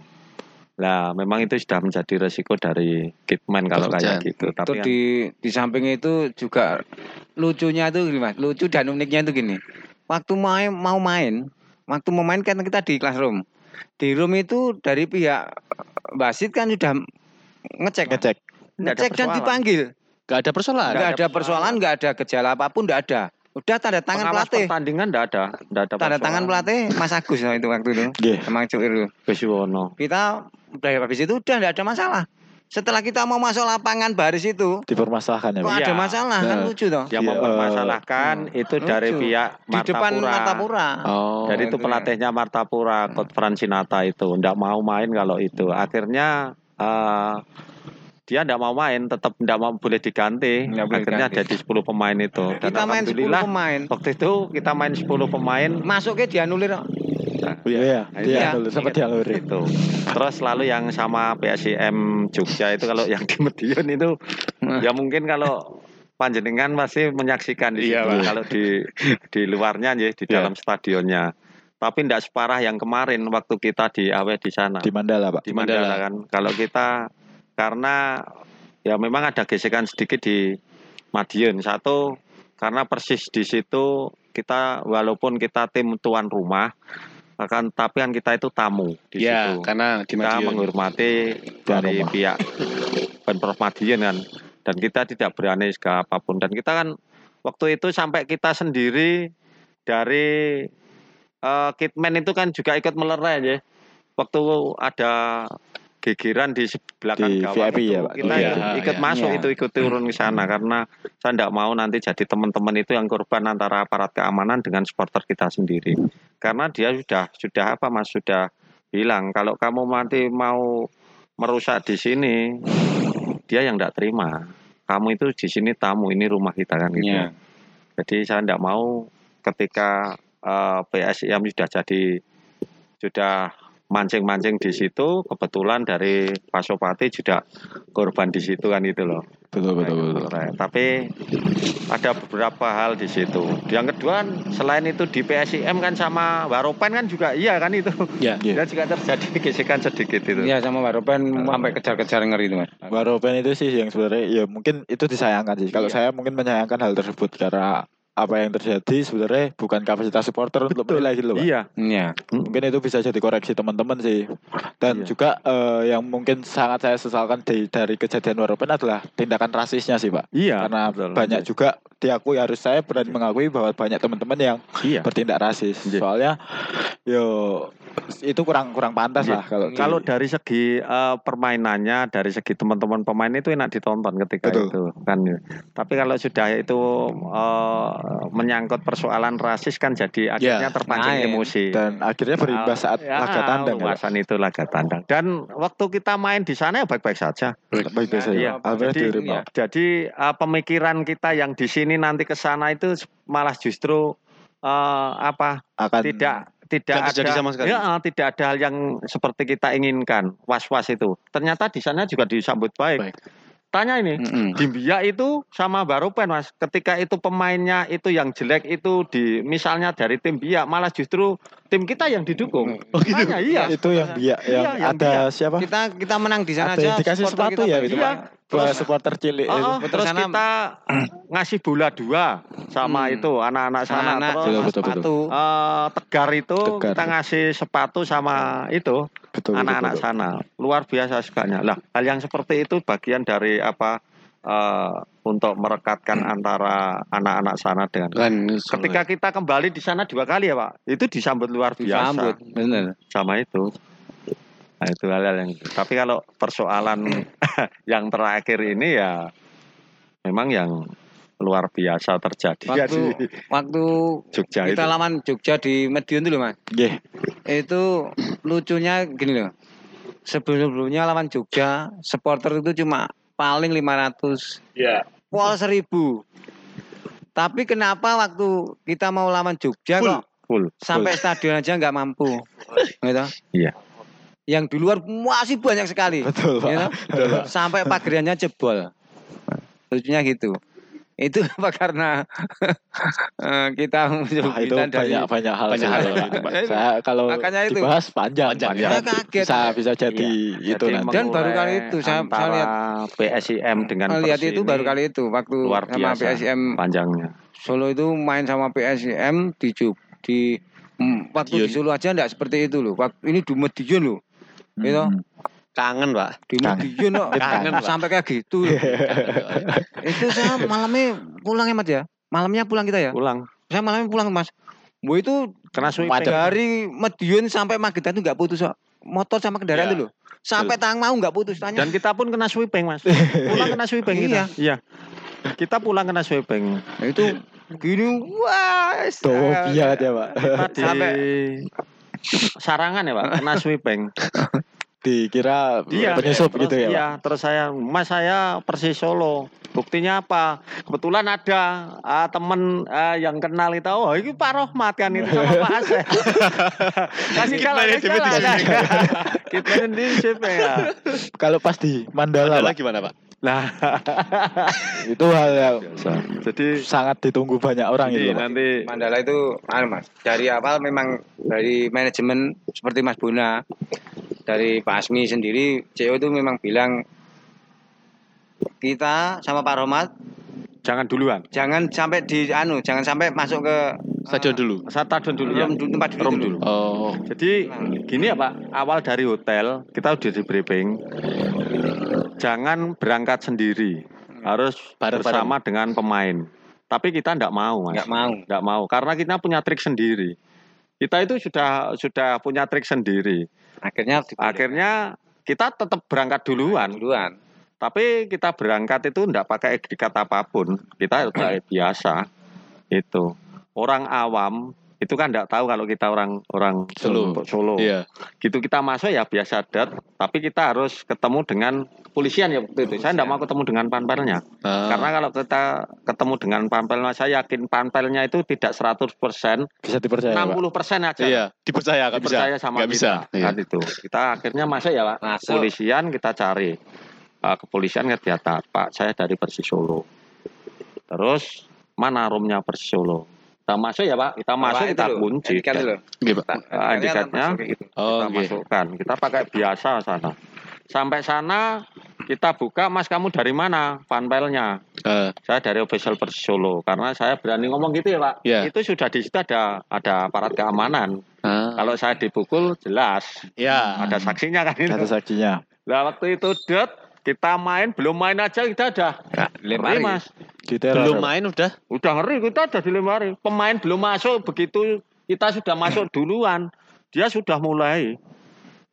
Nah, memang itu sudah menjadi resiko dari kitman kalau kayak gitu. Itu Tapi kan, di di samping itu juga lucunya itu gini mas, lucu dan uniknya itu gini. Waktu main mau main, waktu mau main kan kita di classroom. Di room itu dari pihak wasit kan sudah ngecek. Ngecek. Ngecek dan dipanggil. Gak ada persoalan. Nggak ada persoalan, nggak ada gejala apa pun, nggak ada. Udah tanda tangan pengawas pelatih, pertandingan enggak ada, enggak ada tanda tangan pelatih Mas Agus itu waktu itu, Nggih. emang Cuk itu. Kita udah habis itu udah nggak ada masalah. Setelah kita mau masuk lapangan baris itu, Dipermasalahkan ya, kok ada Iya. masalah kan Nah. lucu toh. Yang Iya, mempermasalahkan itu dari lucu. pihak Di depan Martapura. Martapura. Oh. Jadi itu ya. pelatihnya Martapura, Coach Francinata itu enggak mau main kalau itu. Akhirnya eh, dia enggak mau main, tetap enggak mau boleh diganti. Nggak boleh Akhirnya diganti. jadi 10 pemain itu. Dan Kita main 10 alhamdulillah pemain. waktu itu kita main 10 pemain Masuknya dianulir. kok. Iya, iya. Nah, Dia iya. dulu sempat dialurin. itu. Terus lalu yang sama PSIM Jogja itu kalau yang di Medion itu ya mungkin kalau panjenengan masih menyaksikan di Iya, situ. Pak. kalau di di luarnya ya di Iya. dalam stadionnya. Tapi tidak separah yang kemarin waktu kita di awet di sana. Di Mandala, Pak. di Mandala. Mandala kan. Kalau kita karena ya memang ada gesekan sedikit di Madiun. Satu karena persis di situ kita walaupun kita tim tuan rumah akan tapi kan kita itu tamu di Ya, situ. karena di Kita menghormati dari rumah. pihak Pemprov Madiun kan dan kita tidak berani segala apa pun dan kita kan waktu itu sampai kita sendiri dari eh, Kitman itu kan juga ikut melerai ya waktu ada gigiran di belakang Di gawang VIP itu, ya, Pak? kita Iya, ikut, iya. masuk Iya. itu ikut turun ke sana karena saya tidak mau nanti jadi teman-teman itu yang korban antara aparat keamanan dengan supporter kita sendiri karena dia sudah sudah apa mas sudah bilang kalau kamu nanti mau merusak di sini dia yang tidak terima kamu itu di sini tamu ini rumah kita kan gitu Iya. jadi saya tidak mau ketika eh, PSIM sudah jadi sudah mancing-mancing di situ kebetulan dari Pak Sopati juga korban di situ kan itu loh Betul, betul, Nah, betul. Tapi ada beberapa hal di situ. Yang kedua selain itu di PSIM kan sama Waropen kan juga iya kan itu. Ya. Iya. Dan juga terjadi gesekan sedikit itu. Iya sama Waropen sampai kejar-kejar ngeri itu mas. Waropen itu sih yang sebenarnya ya mungkin itu disayangkan sih. Kalau Iya. saya mungkin menyayangkan hal tersebut karena apa yang terjadi sebenarnya bukan kapasitas supporter untuk Betul. menilai gitu loh. Pak. Iya. Iya. Mungkin itu bisa jadi koreksi teman-teman sih. Dan Iya. juga eh, yang mungkin sangat saya sesalkan dari, dari kejadian Waropen adalah tindakan rasisnya sih, Pak. Iya. Karena betul. banyak juga diakui harus saya berani mengakui bahwa banyak teman-teman yang Iya. bertindak rasis. Iya. Soalnya yo itu kurang kurang pantas Iya. lah kalau Kalau dari segi eh, permainannya, dari segi teman-teman pemain itu enak ditonton ketika Betul. itu kan. Tapi kalau sudah itu eh, menyangkut persoalan rasis kan jadi akhirnya Ya, terpancing main. emosi. dan akhirnya berimbas saat Ya, laga tandang ya, Pak. ulasan itu laga tandang. Dan waktu kita main di sana ya baik-baik saja. Baik biasa Iya, ya. Jadi- iya. Jadi eh, pemikiran kita yang di sini nanti ke sana itu malah justru eh, apa? akan Tidak tidak ada sama sekali. Ya, tidak ada hal yang seperti kita inginkan. Was-was itu. Ternyata di sana juga disambut baik. Baik. Tanya ini, Mm-mm. di Biak itu sama Baropen mas ketika itu pemainnya itu yang jelek itu di misalnya dari tim Biak malah justru tim kita yang didukung Oh gitu. Tanya, iya itu yang biak yang Iya, yang ada siapa? Kita kita menang di sana Ada aja. yang dikasih sepatu kita ya itu Iya. Pak. Dua Terus- supporter cilik Oh, oh, terus sana- kita ngasih bola dua sama Hmm. itu anak-anak sana Anak-anak terus Betul, betul, sepatu. eh, tegar itu Tegar. kita ngasih sepatu sama itu Betul, betul, anak-anak betul. sana. Luar biasa sukanya lah hal yang seperti itu bagian dari apa eh, untuk merekatkan antara anak-anak sana dengan Kan ketika kita kembali di sana dua kali ya pak? Itu disambut luar biasa. Disambut, bener. sama itu nah itu hal-hal yang tapi kalau persoalan yang terakhir ini ya memang yang luar biasa terjadi ya Waktu di waktu Jogja kita itu lawan Jogja di Medion dulu mas. Nggih. Itu lucunya gini loh. Sebelum-sebelumnya lawan Jogja, supporter itu cuma paling 500 Iya. pol 1000. Tapi kenapa waktu kita mau lawan Jogja Full. kok Full. sampai stadion aja nggak mampu? Gitu. Iya. Yang di luar masih banyak sekali. Betul, Pak. gitu. Sampai pagariannya jebol. Lucunya gitu. Itu apa karena eh, kita Wah, itu mencoba dari banyak banyak hal Banyak sih, hal, Pak. itu, Pak. Saya kalau Makanya itu. dibahas panjang, Panjang, panjang. ya. Saya kaget. Bisa bisa jadi itu Jadi nanti. Dan baru kali itu saya- saya lihat. PSIM dengan lihat itu ini baru kali itu waktu luar sama biasa. PSM panjangnya. Solo itu main sama PSM di di waktu di Medion. Solo aja enggak seperti itu loh. Waktu ini di Medion loh. Gitu. Hmm. Kangen, Pak. Di Kangen. Medion kok Kangen, Pak. sampai kayak gitu. loh. itu saya malamnya pulang ya Mas ya. Malamnya pulang kita ya. Pulang Saya malamnya pulang Mas. Wo itu kena sweeping. Dari Medion sampai Magetan itu enggak putus kok. Motor sama kendaraan Iya. itu loh. Sampai tang mau enggak putus tanya. Dan kita pun kena sweeping, Mas. Pulang kena sweeping kita. Iya. Iya. Kita pulang kena sweeping. Nah, itu gini wah. Tuh, biar ya, Pak. Kita di Sampai- sarangan ya, Pak, kena sweeping. Dikira Iya. penyusup Terus, gitu ya, Pak. Iya, terus saya, Mas saya Persis Solo. Buktinya apa? Kebetulan ada ah, temen ah, yang kenal itu, oh itu Pak Rohmat kan itu sama Pak Asep. kasih jalan, kasih jalan. Kita di sweeping ya. Kalau pas di Mandala, Mandala Pak, gimana, Pak? Nah, itu hal yang jadi sangat ditunggu banyak orang jadi itu. Nanti Mandala itu anu Mas, dari awal memang dari manajemen seperti Mas Bona, dari Pak Asmi sendiri, CEO itu memang bilang kita sama Pak Rohmat jangan duluan. jangan sampai di anu, jangan sampai masuk ke Stadion dulu. Saya tadun dulu ya. dulu tempat dulu, Room dulu. dulu. Oh. Jadi gini ya Pak, awal dari hotel kita udah di briefing, jangan berangkat sendiri, harus Bareng-bareng. bersama dengan pemain. Tapi kita tidak mau mas, Enggak mau. nggak mau karena kita punya trik sendiri. Kita itu sudah sudah punya trik sendiri. Akhirnya Akhirnya kita tetap berangkat duluan, duluan. tapi kita berangkat itu tidak pakai etikat apa pun. Kita udah biasa itu. Orang awam itu kan tidak tahu kalau kita orang orang Solo. Solo Iya. gitu kita masuk ya biasa dat tapi kita harus ketemu dengan kepolisian ya waktu itu saya tidak mau ketemu dengan panpelnya Ah. karena kalau kita ketemu dengan panpelnya saya yakin panpelnya itu tidak 100% 60% Bisa dipercaya, Pak. aja iya, dipercaya nggak bisa. dipercaya sama Nggak kita bisa. Iya. kan itu kita akhirnya masuk ya pak Masuk. kepolisian kita cari Uh, kepolisian ternyata pak saya dari Persis Solo terus mana roomnya Persis Solo kita masuk ya pak kita masuk kita kunci kayak gitu. Oh, kita oke. masukkan. Kita pakai biasa sana. Sampai sana kita buka, Mas kamu dari mana? Panpelnya. Eh, Saya dari official Persis Solo. Karena saya berani ngomong gitu ya Pak. Iya. Itu sudah di situ ada ada aparat keamanan. ah. Kalau saya dipukul jelas Ya. ada saksinya kan itu. Ada saksinya. Nah waktu itu det kita main belum main aja kita ada Nah, ngeri mas Detail Belum ada, main udah. udah ngeri kita ada dilempari pemain belum masuk begitu kita sudah masuk duluan dia sudah mulai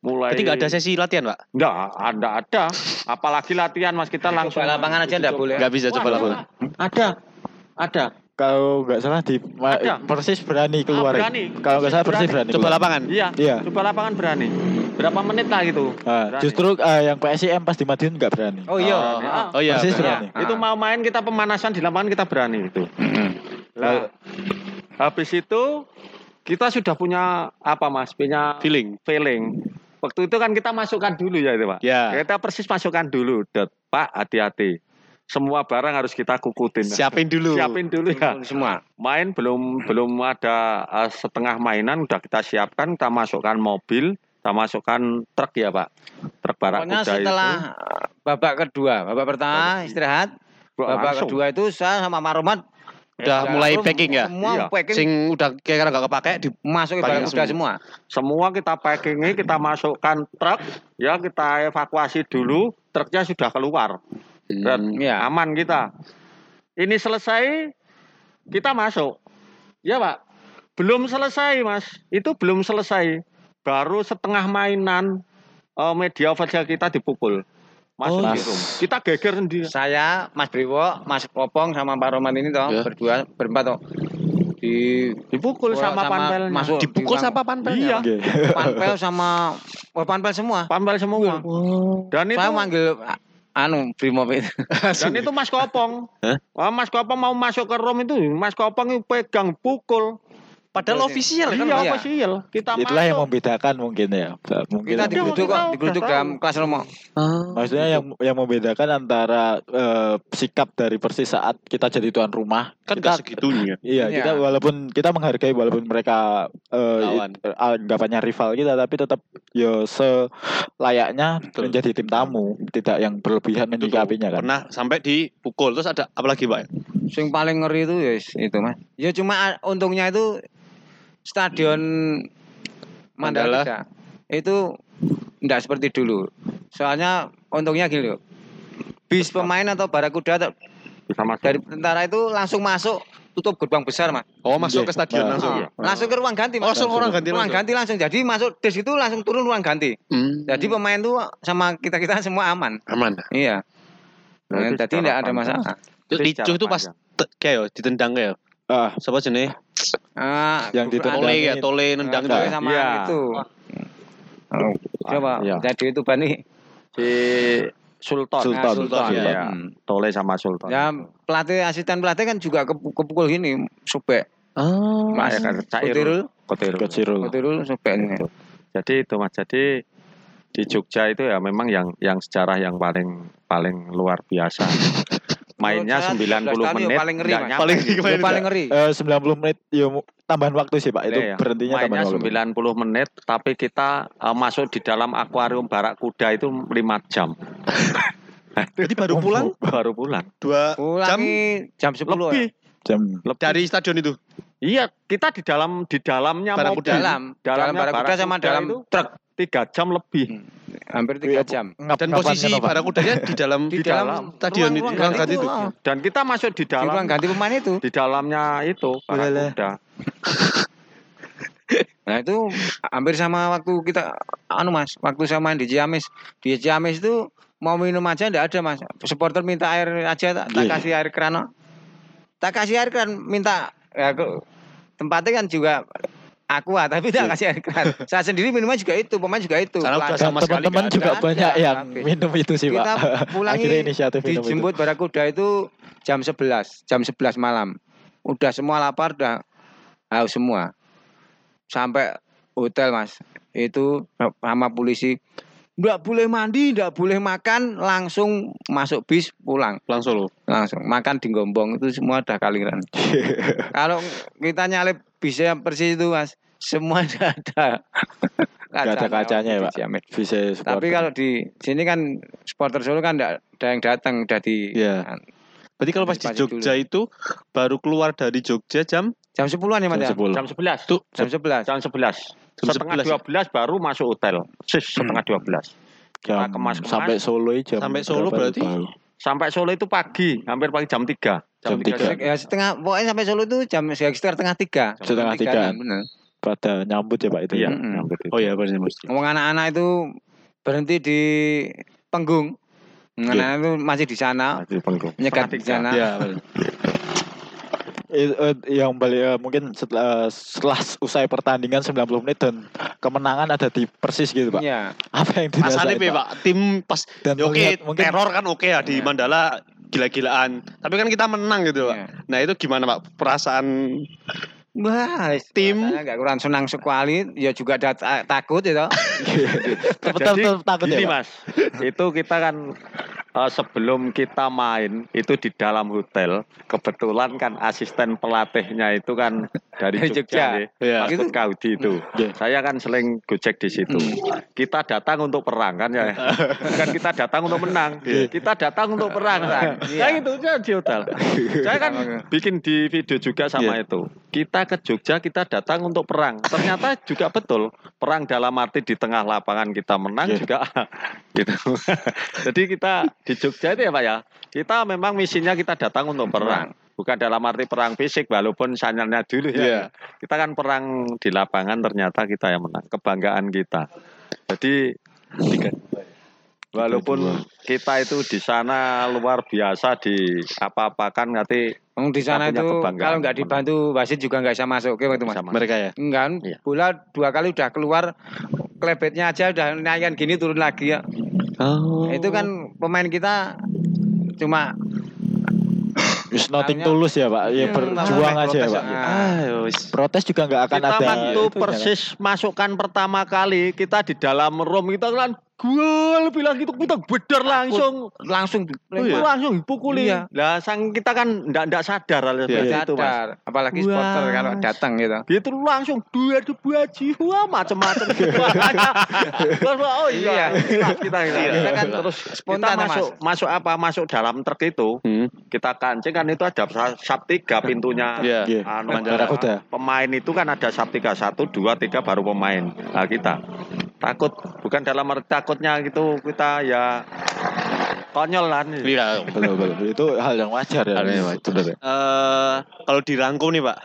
mulai Jadi nggak ada sesi latihan, Pak? Enggak, enggak ada. Apalagi latihan Mas kita langsung Coba lapangan aja enggak boleh. Nggak bisa Wah, coba lapangan. Ada. Ada. Kalau nggak salah di Ada. Persis berani keluar. Ah, berani. Kalau nggak salah Persis Persis berani. Coba keluar. lapangan. Iya. Iya. Coba lapangan berani. Berapa menit lah gitu. Ah, Berani. justru ah, yang PSIM pas di Madiun nggak berani. Oh iya. Oh, oh iya. Persis berani. berani. Itu mau main kita pemanasan di lapangan kita berani itu. Lah, habis itu kita sudah punya apa Mas? Punya Feeling. feeling. Waktu itu kan kita masukkan dulu ya itu Pak. Ya. Kita persis masukkan dulu. Det. Pak hati-hati. Semua barang harus kita kukutin. Siapin dulu. Siapin dulu ya. Semua. main belum belum ada eh, setengah mainan udah kita siapkan kita masukkan mobil kita masukkan truk ya pak truk barak Pokoknya kuda setelah babak kedua, babak pertama istirahat, itu babak langsung. kedua itu saya sama Maromat Udah mulai packing ya? Semua Iya. packing Sing udah kira-kira nggak kepake di masuk ke Packing barang kuda semua. semua kita packingi kita masukkan truk ya kita evakuasi dulu truknya sudah keluar dan Iya. aman kita ini selesai kita masuk ya pak belum selesai mas itu belum selesai baru setengah mainan eh, media official kita dipukul masuk Oh. di room kita geger sendiri Saya, Mas Briwo, Mas Popong sama Pak Roman ini toh Ya. berdua berempat toh. Di Dipukul sama, panpelnya. masuk Dipukul di- sama panpel. Iya. Panpel sama oh, panpel semua. Panpel semua. Dan itu Saya manggil anu Brimob itu. dan itu Mas Kopong. Hah? Wah, Mas Kopong mau masuk ke room itu, Mas Kopong itu pegang pukul. Padahal Betul sih. ofisial kan. Iya, Iya. official. Kita Itulah yang masuk. membedakan mungkin ya. Mungkin Kita kita kok, tahu. dalam kelas romo. Maksudnya yang yang membedakan antara eh, sikap dari Persis saat kita jadi tuan rumah. Kan kita, gak segitunya. Iya, Iya. kita walaupun kita menghargai walaupun mereka eh, it- eh, anggapannya rival kita tapi tetap ya selayaknya Betul. menjadi tim tamu, tidak yang berlebihan menyikapinya kan. Pernah sampai dipukul. Terus ada apa lagi, Pak? Sing paling ngeri itu ya itu mas. Ya cuma a- untungnya itu stadion Mandala. Mandala itu tidak seperti dulu. Soalnya untungnya gini loh. Bis pemain atau barakuda atau masuk. dari tentara itu langsung masuk tutup gerbang besar mas. Oh, masuk Iya. ke stadion Nah, langsung. Ah, langsung ke ruang ganti Oh, mas. langsung orang ganti ruang langsung. ganti langsung. Jadi masuk des itu langsung turun ruang ganti. Hmm. Jadi pemain tuh sama kita kita semua aman. aman. Iya. Nah, Nah, jadi tidak ada masalah. Itu Itu Ricuh itu pas kayak yo, ditendang kayak. Ah, Siapa jenis? Ah, Yang ditendang Tole ya, tole nendang ya. sama Iya. itu. Oh, coba Iya. jadi itu Bani Si Sultan. Sultan. Nah, Sultan. Sultan, ya. Tole sama Sultan. Ya pelatih asisten pelatih kan juga kepu- kepukul gini, sobek. Oh. Mas ya kan, Cairul. Kutirul, Kotirul. Kecirul. Kutirul sobek ini. Jadi itu Mas. Jadi di Jogja itu ya memang yang yang sejarah yang paling paling luar biasa. Mainnya Menurut 90 saya 13 tahun ya menit. paling ngeri. Paling ngeri Itu kemarin. paling ngeri. Eh, 90 menit ya tambahan waktu sih Pak. Itu Iya, iya. berhentinya Mainnya tambahan waktu. 90 menit tapi kita eh, masuk di dalam akuarium barak kuda itu 5 jam. Jadi baru pulang Baru pulang. dua Pulang jam jam 10 Lebih. Jam Lebih. dari stadion itu. Iya, kita di dalam di dalamnya Barak mobil. kuda. dalam, dalam Dalamnya barakuda sama dalam truk tiga jam lebih. hampir Iya, 3 jam. Dan posisi kan, Pak? barakudanya di dalam Di, Di dalam, dalam stadion ruang, itu, ruang ganti ganti itu. Dan kita masuk di Di dalam ruang ganti pemain itu. di dalamnya itu Boleh. barakuda. Nah itu hampir sama waktu kita anu mas, waktu sama di Ciamis. Di Ciamis itu mau minum aja enggak ada mas. Supporter minta air aja tak, tak Iya. kasih air keran. Tak kasih air keran minta ya aku tempatnya kan juga aku ah, tapi tak kasih air keran. Saya sendiri minumnya juga itu, pemain juga itu. Udah sama teman-teman juga ada. banyak Ada, yang habis. minum itu sih kita Pak. pulangi Akhirnya inisiatif minum itu. dijemput Barakuda itu jam 11, jam 11 malam. Udah semua lapar, udah haus semua. Sampai hotel, Mas. Itu sama polisi Nggak boleh mandi, nggak boleh makan, langsung masuk bis pulang. langsung lo. Langsung makan di Gombong itu semua udah kaliran. Kalau kita nyalip bisnya persis itu, Mas, semua ada. Nggak ada kacanya ya, Pak? Bisa Tapi kalau di sini kan supporter Solo kan enggak ada yang datang udah di Iya. Berarti kalau pas di Jogja itu baru keluar dari Jogja jam jam 10-an ya Mas ya? jam 10. Jam 11. Tuh, Jam 11. Jam 11. Jam setengah 11 ya? 12 baru masuk hotel. Sis, setengah 12. Kita Jam- kemas-kemas. sampai Solo jam Sampai Solo berapa berarti? baru? Sampai Solo itu pagi, hampir pagi jam 3. Jam tiga. Ya setengah pokoknya sampai Solo itu jam ya, sekitar setengah tiga. Setengah tiga. benar. pada nyambut ya Pak itu. Iya, ya? Mm-mm. hampir itu. Oh iya benar Mas. Ngomong anak-anak itu berhenti di penggung. Anak-anak itu masih di sana Masih penggung. menyekat Setengah di sana. Iya, Eh, eh, yang balik eh, mungkin setelah setelah usai pertandingan 90 menit dan kemenangan ada di persis gitu Pak. Iya. Apa yang dirasain Alip ya, Pak. Tim pas Dan ya oke, mungkin teror kan oke ya di Iya. Mandala gila-gilaan. Tapi kan kita menang gitu, Pak. Iya. Nah, itu gimana, Pak? Perasaan Wah, Tim. enggak kurang senang sekali, ya juga ada ta- takut ya Jadi, tetap takut ya Pak. mas, itu kita kan eh, sebelum kita main itu di dalam hotel, kebetulan kan asisten pelatihnya itu kan dari Jogja, Jogja. nih, Iya. Mas Itu- Kaudi itu. Iya. Saya kan sering gojek di situ. Kita datang untuk perang kan ya, bukan kita datang untuk menang. Kita datang untuk perang. Kan? Iya. Saya itu aja di hotel. Saya kan bikin di video juga sama itu. Kita ke Jogja kita datang untuk perang. Ternyata juga betul perang dalam arti di tengah lapangan kita menang Iya. juga gitu. Jadi kita di Jogja itu ya Pak ya. Kita memang misinya kita datang untuk perang. Bukan dalam arti perang fisik walaupun sinyalnya dulu ya. Iya. Kita kan perang di lapangan ternyata kita yang menang. Kebanggaan kita. Jadi walaupun kita itu di sana luar biasa di apa-apakan nanti Oh, di sana itu kalau nggak dibantu wasit juga nggak bisa masuk oke waktu mas. Sama. Mereka ya. Enggak, Iya. bola dua kali udah keluar klebetnya aja udah naikkan gini turun lagi ya. Oh. Itu kan pemain kita cuma Just nothing tulus ya pak, ya Hmm, berjuang aja ya pak. ah. Ayo, wis. Protes juga nggak akan kita ada. waktu itunya, kan. persis masukkan pertama kali kita di dalam room kita kan gol bilang gitu kita bedar langsung langsung Oh iya. langsung dipukuli. Iya. Lah sang kita kan ndak ndak sadar hal seperti Tidak itu, Mas. sadar. apalagi Wah. supporter kalau datang gitu. Gitu langsung dua debu haji, wah macam-macam oh iya, kita kita, kita, Iya. Kita kan terus Spontan, kita Mas. masuk masuk apa masuk dalam truk itu Hmm. kita kancing kan itu ada sub tiga pintunya. Iya. Iya. Anu, Barakuda. pemain itu kan ada sub tiga satu dua tiga baru pemain. Nah kita takut bukan dalam arti takutnya gitu kita ya konyol lah. Iya. Betul, betul. Itu hal yang wajar ya. Hal yang wajar. Ya. Eh, kalau dirangkum nih pak,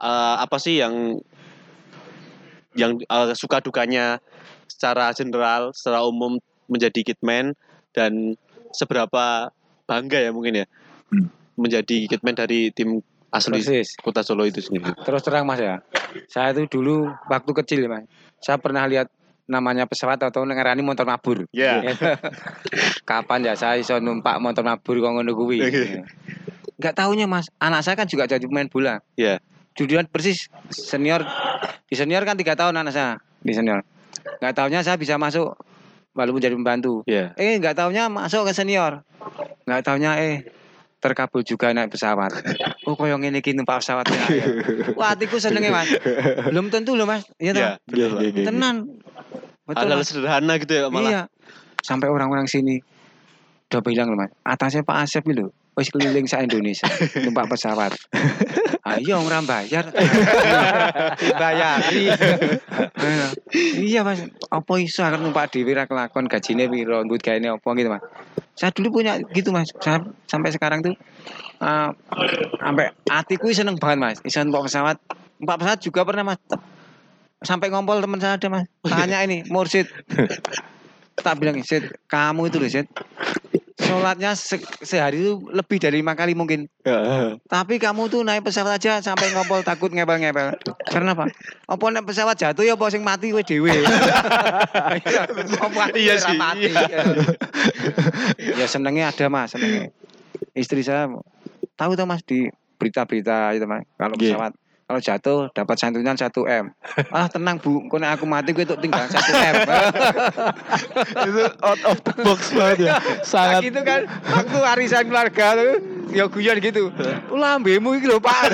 eh, apa sih yang yang eh, suka dukanya secara general, secara umum menjadi kitman dan seberapa bangga ya mungkin ya Hmm. menjadi kitman dari tim asli Persis. kota Solo itu sendiri. Terus terang Mas ya. Saya itu dulu waktu kecil Mas. Saya pernah lihat namanya pesawat atau ngerani motor mabur. Ya. Kapan ya saya iso numpak motor mabur kok ngono kuwi. Enggak tahunya Mas, anak saya kan juga jadi pemain bola. Iya. Judian persis senior di senior kan tiga tahun anak saya di senior. Enggak tahunya saya bisa masuk walaupun jadi pembantu. Ya. Eh enggak tahunya masuk ke senior. Enggak tahunya eh terkabul juga naik pesawat. Oh koyo ngene iki numpak pesawat ya. Wah hatiku senenge Mas. Belum tentu loh Mas. Iya toh? Ya. Iya, iya, iya. Tenan. Betul. Hal-hal Mas. sederhana gitu ya malah. Iya. Sampai orang-orang sini udah bilang loh Mas, atasnya Pak Asep itu wis keliling sa Indonesia numpak pesawat. Ayo orang bayar. Dibayari. iya Mas, apa iso akan numpak dhewe ra kelakon gajine piro, nggut gaene apa gitu Mas. Saya dulu punya gitu Mas. Saya, sampai sekarang tuh eh, sampai hatiku seneng banget Mas. Bisa numpak pesawat. Numpak pesawat juga pernah Mas. Sampai ngompol teman saya ada Mas. Tanya ini, Mursid. tak bilang Sid, kamu itu loh Sid. Sholatnya se- sehari itu lebih dari lima kali mungkin. Ya, Tapi kamu tuh naik pesawat aja sampai ngompol takut ngepel-ngepel. Karena apa? Apa naik pesawat jatuh ya apa sing mati kowe dhewe. Apa Iya ora sih, mati. ya senengnya ada Mas, senengnya. Istri saya tahu tuh Mas di berita-berita itu Mas, kalau Iya. pesawat kalau jatuh dapat santunan 1 M. Ah tenang Bu, kau aku mati gue tuh tinggal 1 M. itu out of the box banget ya. Sangat Sangat gitu kan waktu arisan keluarga tuh ya guyon gitu. Lambemu iki lho Pak.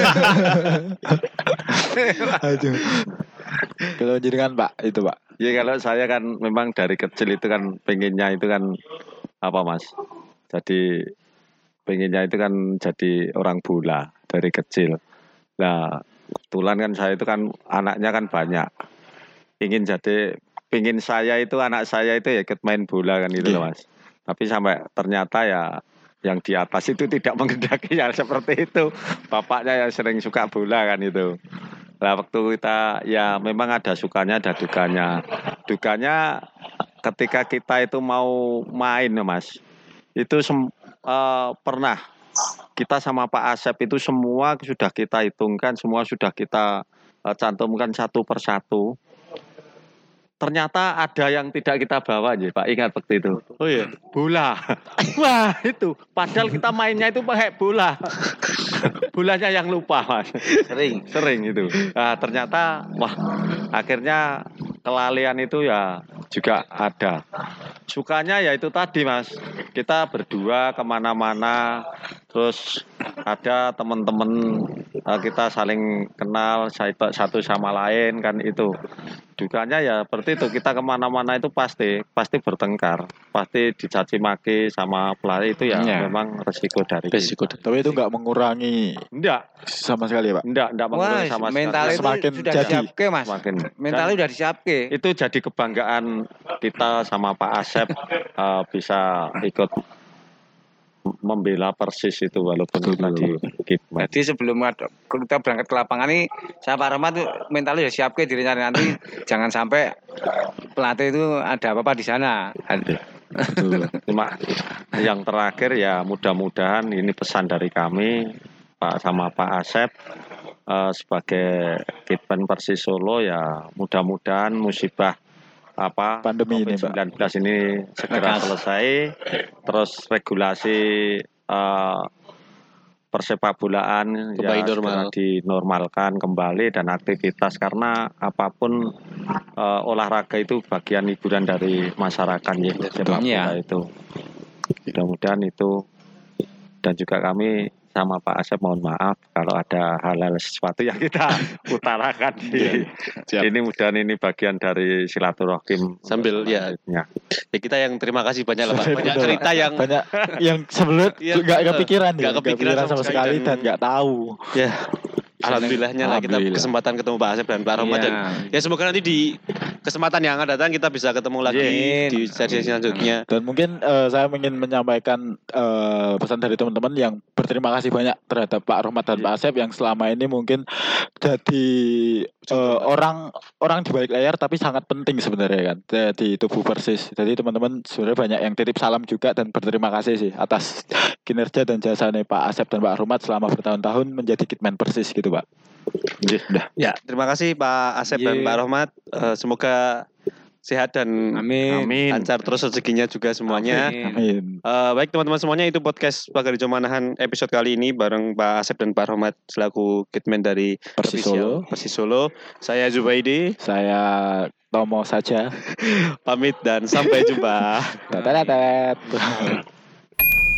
Aduh. Kalau jenengan Pak itu Pak. Ya kalau saya kan memang dari kecil itu kan pengennya itu kan apa mas? Jadi pengennya itu kan jadi orang bola dari kecil. Nah kebetulan kan saya itu kan anaknya kan banyak. Ingin jadi pengen saya itu anak saya itu ya ikut main bola kan gitu loh Iya. mas. Tapi sampai ternyata ya yang di atas itu tidak mengendaki yang seperti itu. Bapaknya yang sering suka bola kan itu. Nah waktu kita ya memang ada sukanya ada dukanya. Dukanya ketika kita itu mau main ya, mas, itu sem- eh, pernah kita sama Pak Asep itu semua sudah kita hitungkan, semua sudah kita eh, cantumkan satu persatu. Ternyata ada yang tidak kita bawa aja Pak, ingat waktu itu Oh iya. bola. Wah itu, padahal kita mainnya itu pakai bola. Bolanya yang lupa mas. Sering. Sering itu. Nah, ternyata wah akhirnya kelalian itu ya juga ada. Sukanya ya itu tadi mas. Kita berdua ke mana-mana, terus ada teman-teman eh, kita saling kenal satu satu sama lain kan itu. Dukanya ya seperti itu kita ke mana-mana itu pasti pasti bertengkar, pasti dicaci maki sama pelatih itu ya Iya. memang resiko dari Resiko. Tapi itu nggak mengurangi Enggak, sama sekali ya Pak. enggak, enggak Wah, mengurangi sama mental sekali. itu Semakin sudah jadi. disiapke Mas. Semakin Mentalnya udah disiapke. itu jadi kebanggaan kita sama Pak Asep eh, bisa ikut membela persis itu walaupun kita di Kitman. Jadi sebelum ada- kita berangkat ke lapangan ini, saya Pak Rahmat tuh mentalnya udah siap ke dirinya nanti jangan sampai pelatih itu ada apa-apa di sana. Cuma yang terakhir ya mudah-mudahan ini pesan dari kami Pak sama Pak Asep eh, sebagai Kitpen Persis Solo ya mudah-mudahan musibah apa Pandemi ini, Pak. COVID-19 ini segera Lekas. selesai terus regulasi eh, persepak bolaan Kembali ya normal. segera dinormalkan kembali dan aktivitas karena apa pun eh, olahraga itu bagian hiburan dari masyarakat ya sepak Iya. bola itu mudah-mudahan itu dan juga kami sama Pak Asep mohon maaf kalau ada hal-hal sesuatu yang kita utarakan. Di Siap. ini mudah ini bagian dari silaturahim Sambil, ya. Ya kita yang terima kasih banyak lah Pak. Betul, Banyak cerita yang banyak yang sebelum Iya, nggak kepikiran nggak kepikiran sama sama sekali dan nggak tahu. Ya alhamdulillahnya lah kita kesempatan ketemu Pak Asep dan Pak Rahmat dan Iya. ya semoga nanti di kesempatan yang akan datang kita bisa ketemu lagi Amin. di sesi selanjutnya. dan mungkin eh, saya ingin menyampaikan eh, pesan dari teman-teman yang berterima kasih banyak terhadap Pak Rahmat dan Iya. Pak Asep yang selama ini mungkin jadi eh, orang orang di balik layar tapi sangat penting sebenarnya kan di tubuh persis jadi teman-teman sebenarnya banyak yang titip salam juga dan berterima kasih sih atas kinerja dan jasanya Pak Asep dan Pak Rahmat selama bertahun-tahun menjadi kitman persis gitu Pak Ya, terima kasih Pak Asep dan Iya. Pak Rahmat. Eh, semoga sehat dan Amin. Amin. lancar terus rezekinya juga semuanya. Amin. Amin Eh, baik teman-teman semuanya itu podcast Pagar Hijau Manahan episode kali ini bareng Pak Asep dan Pak Rahmat selaku kitman dari Persis Solo Persis Solo. Saya Zubaidi saya Tomo saja pamit dan sampai jumpa. Tetet.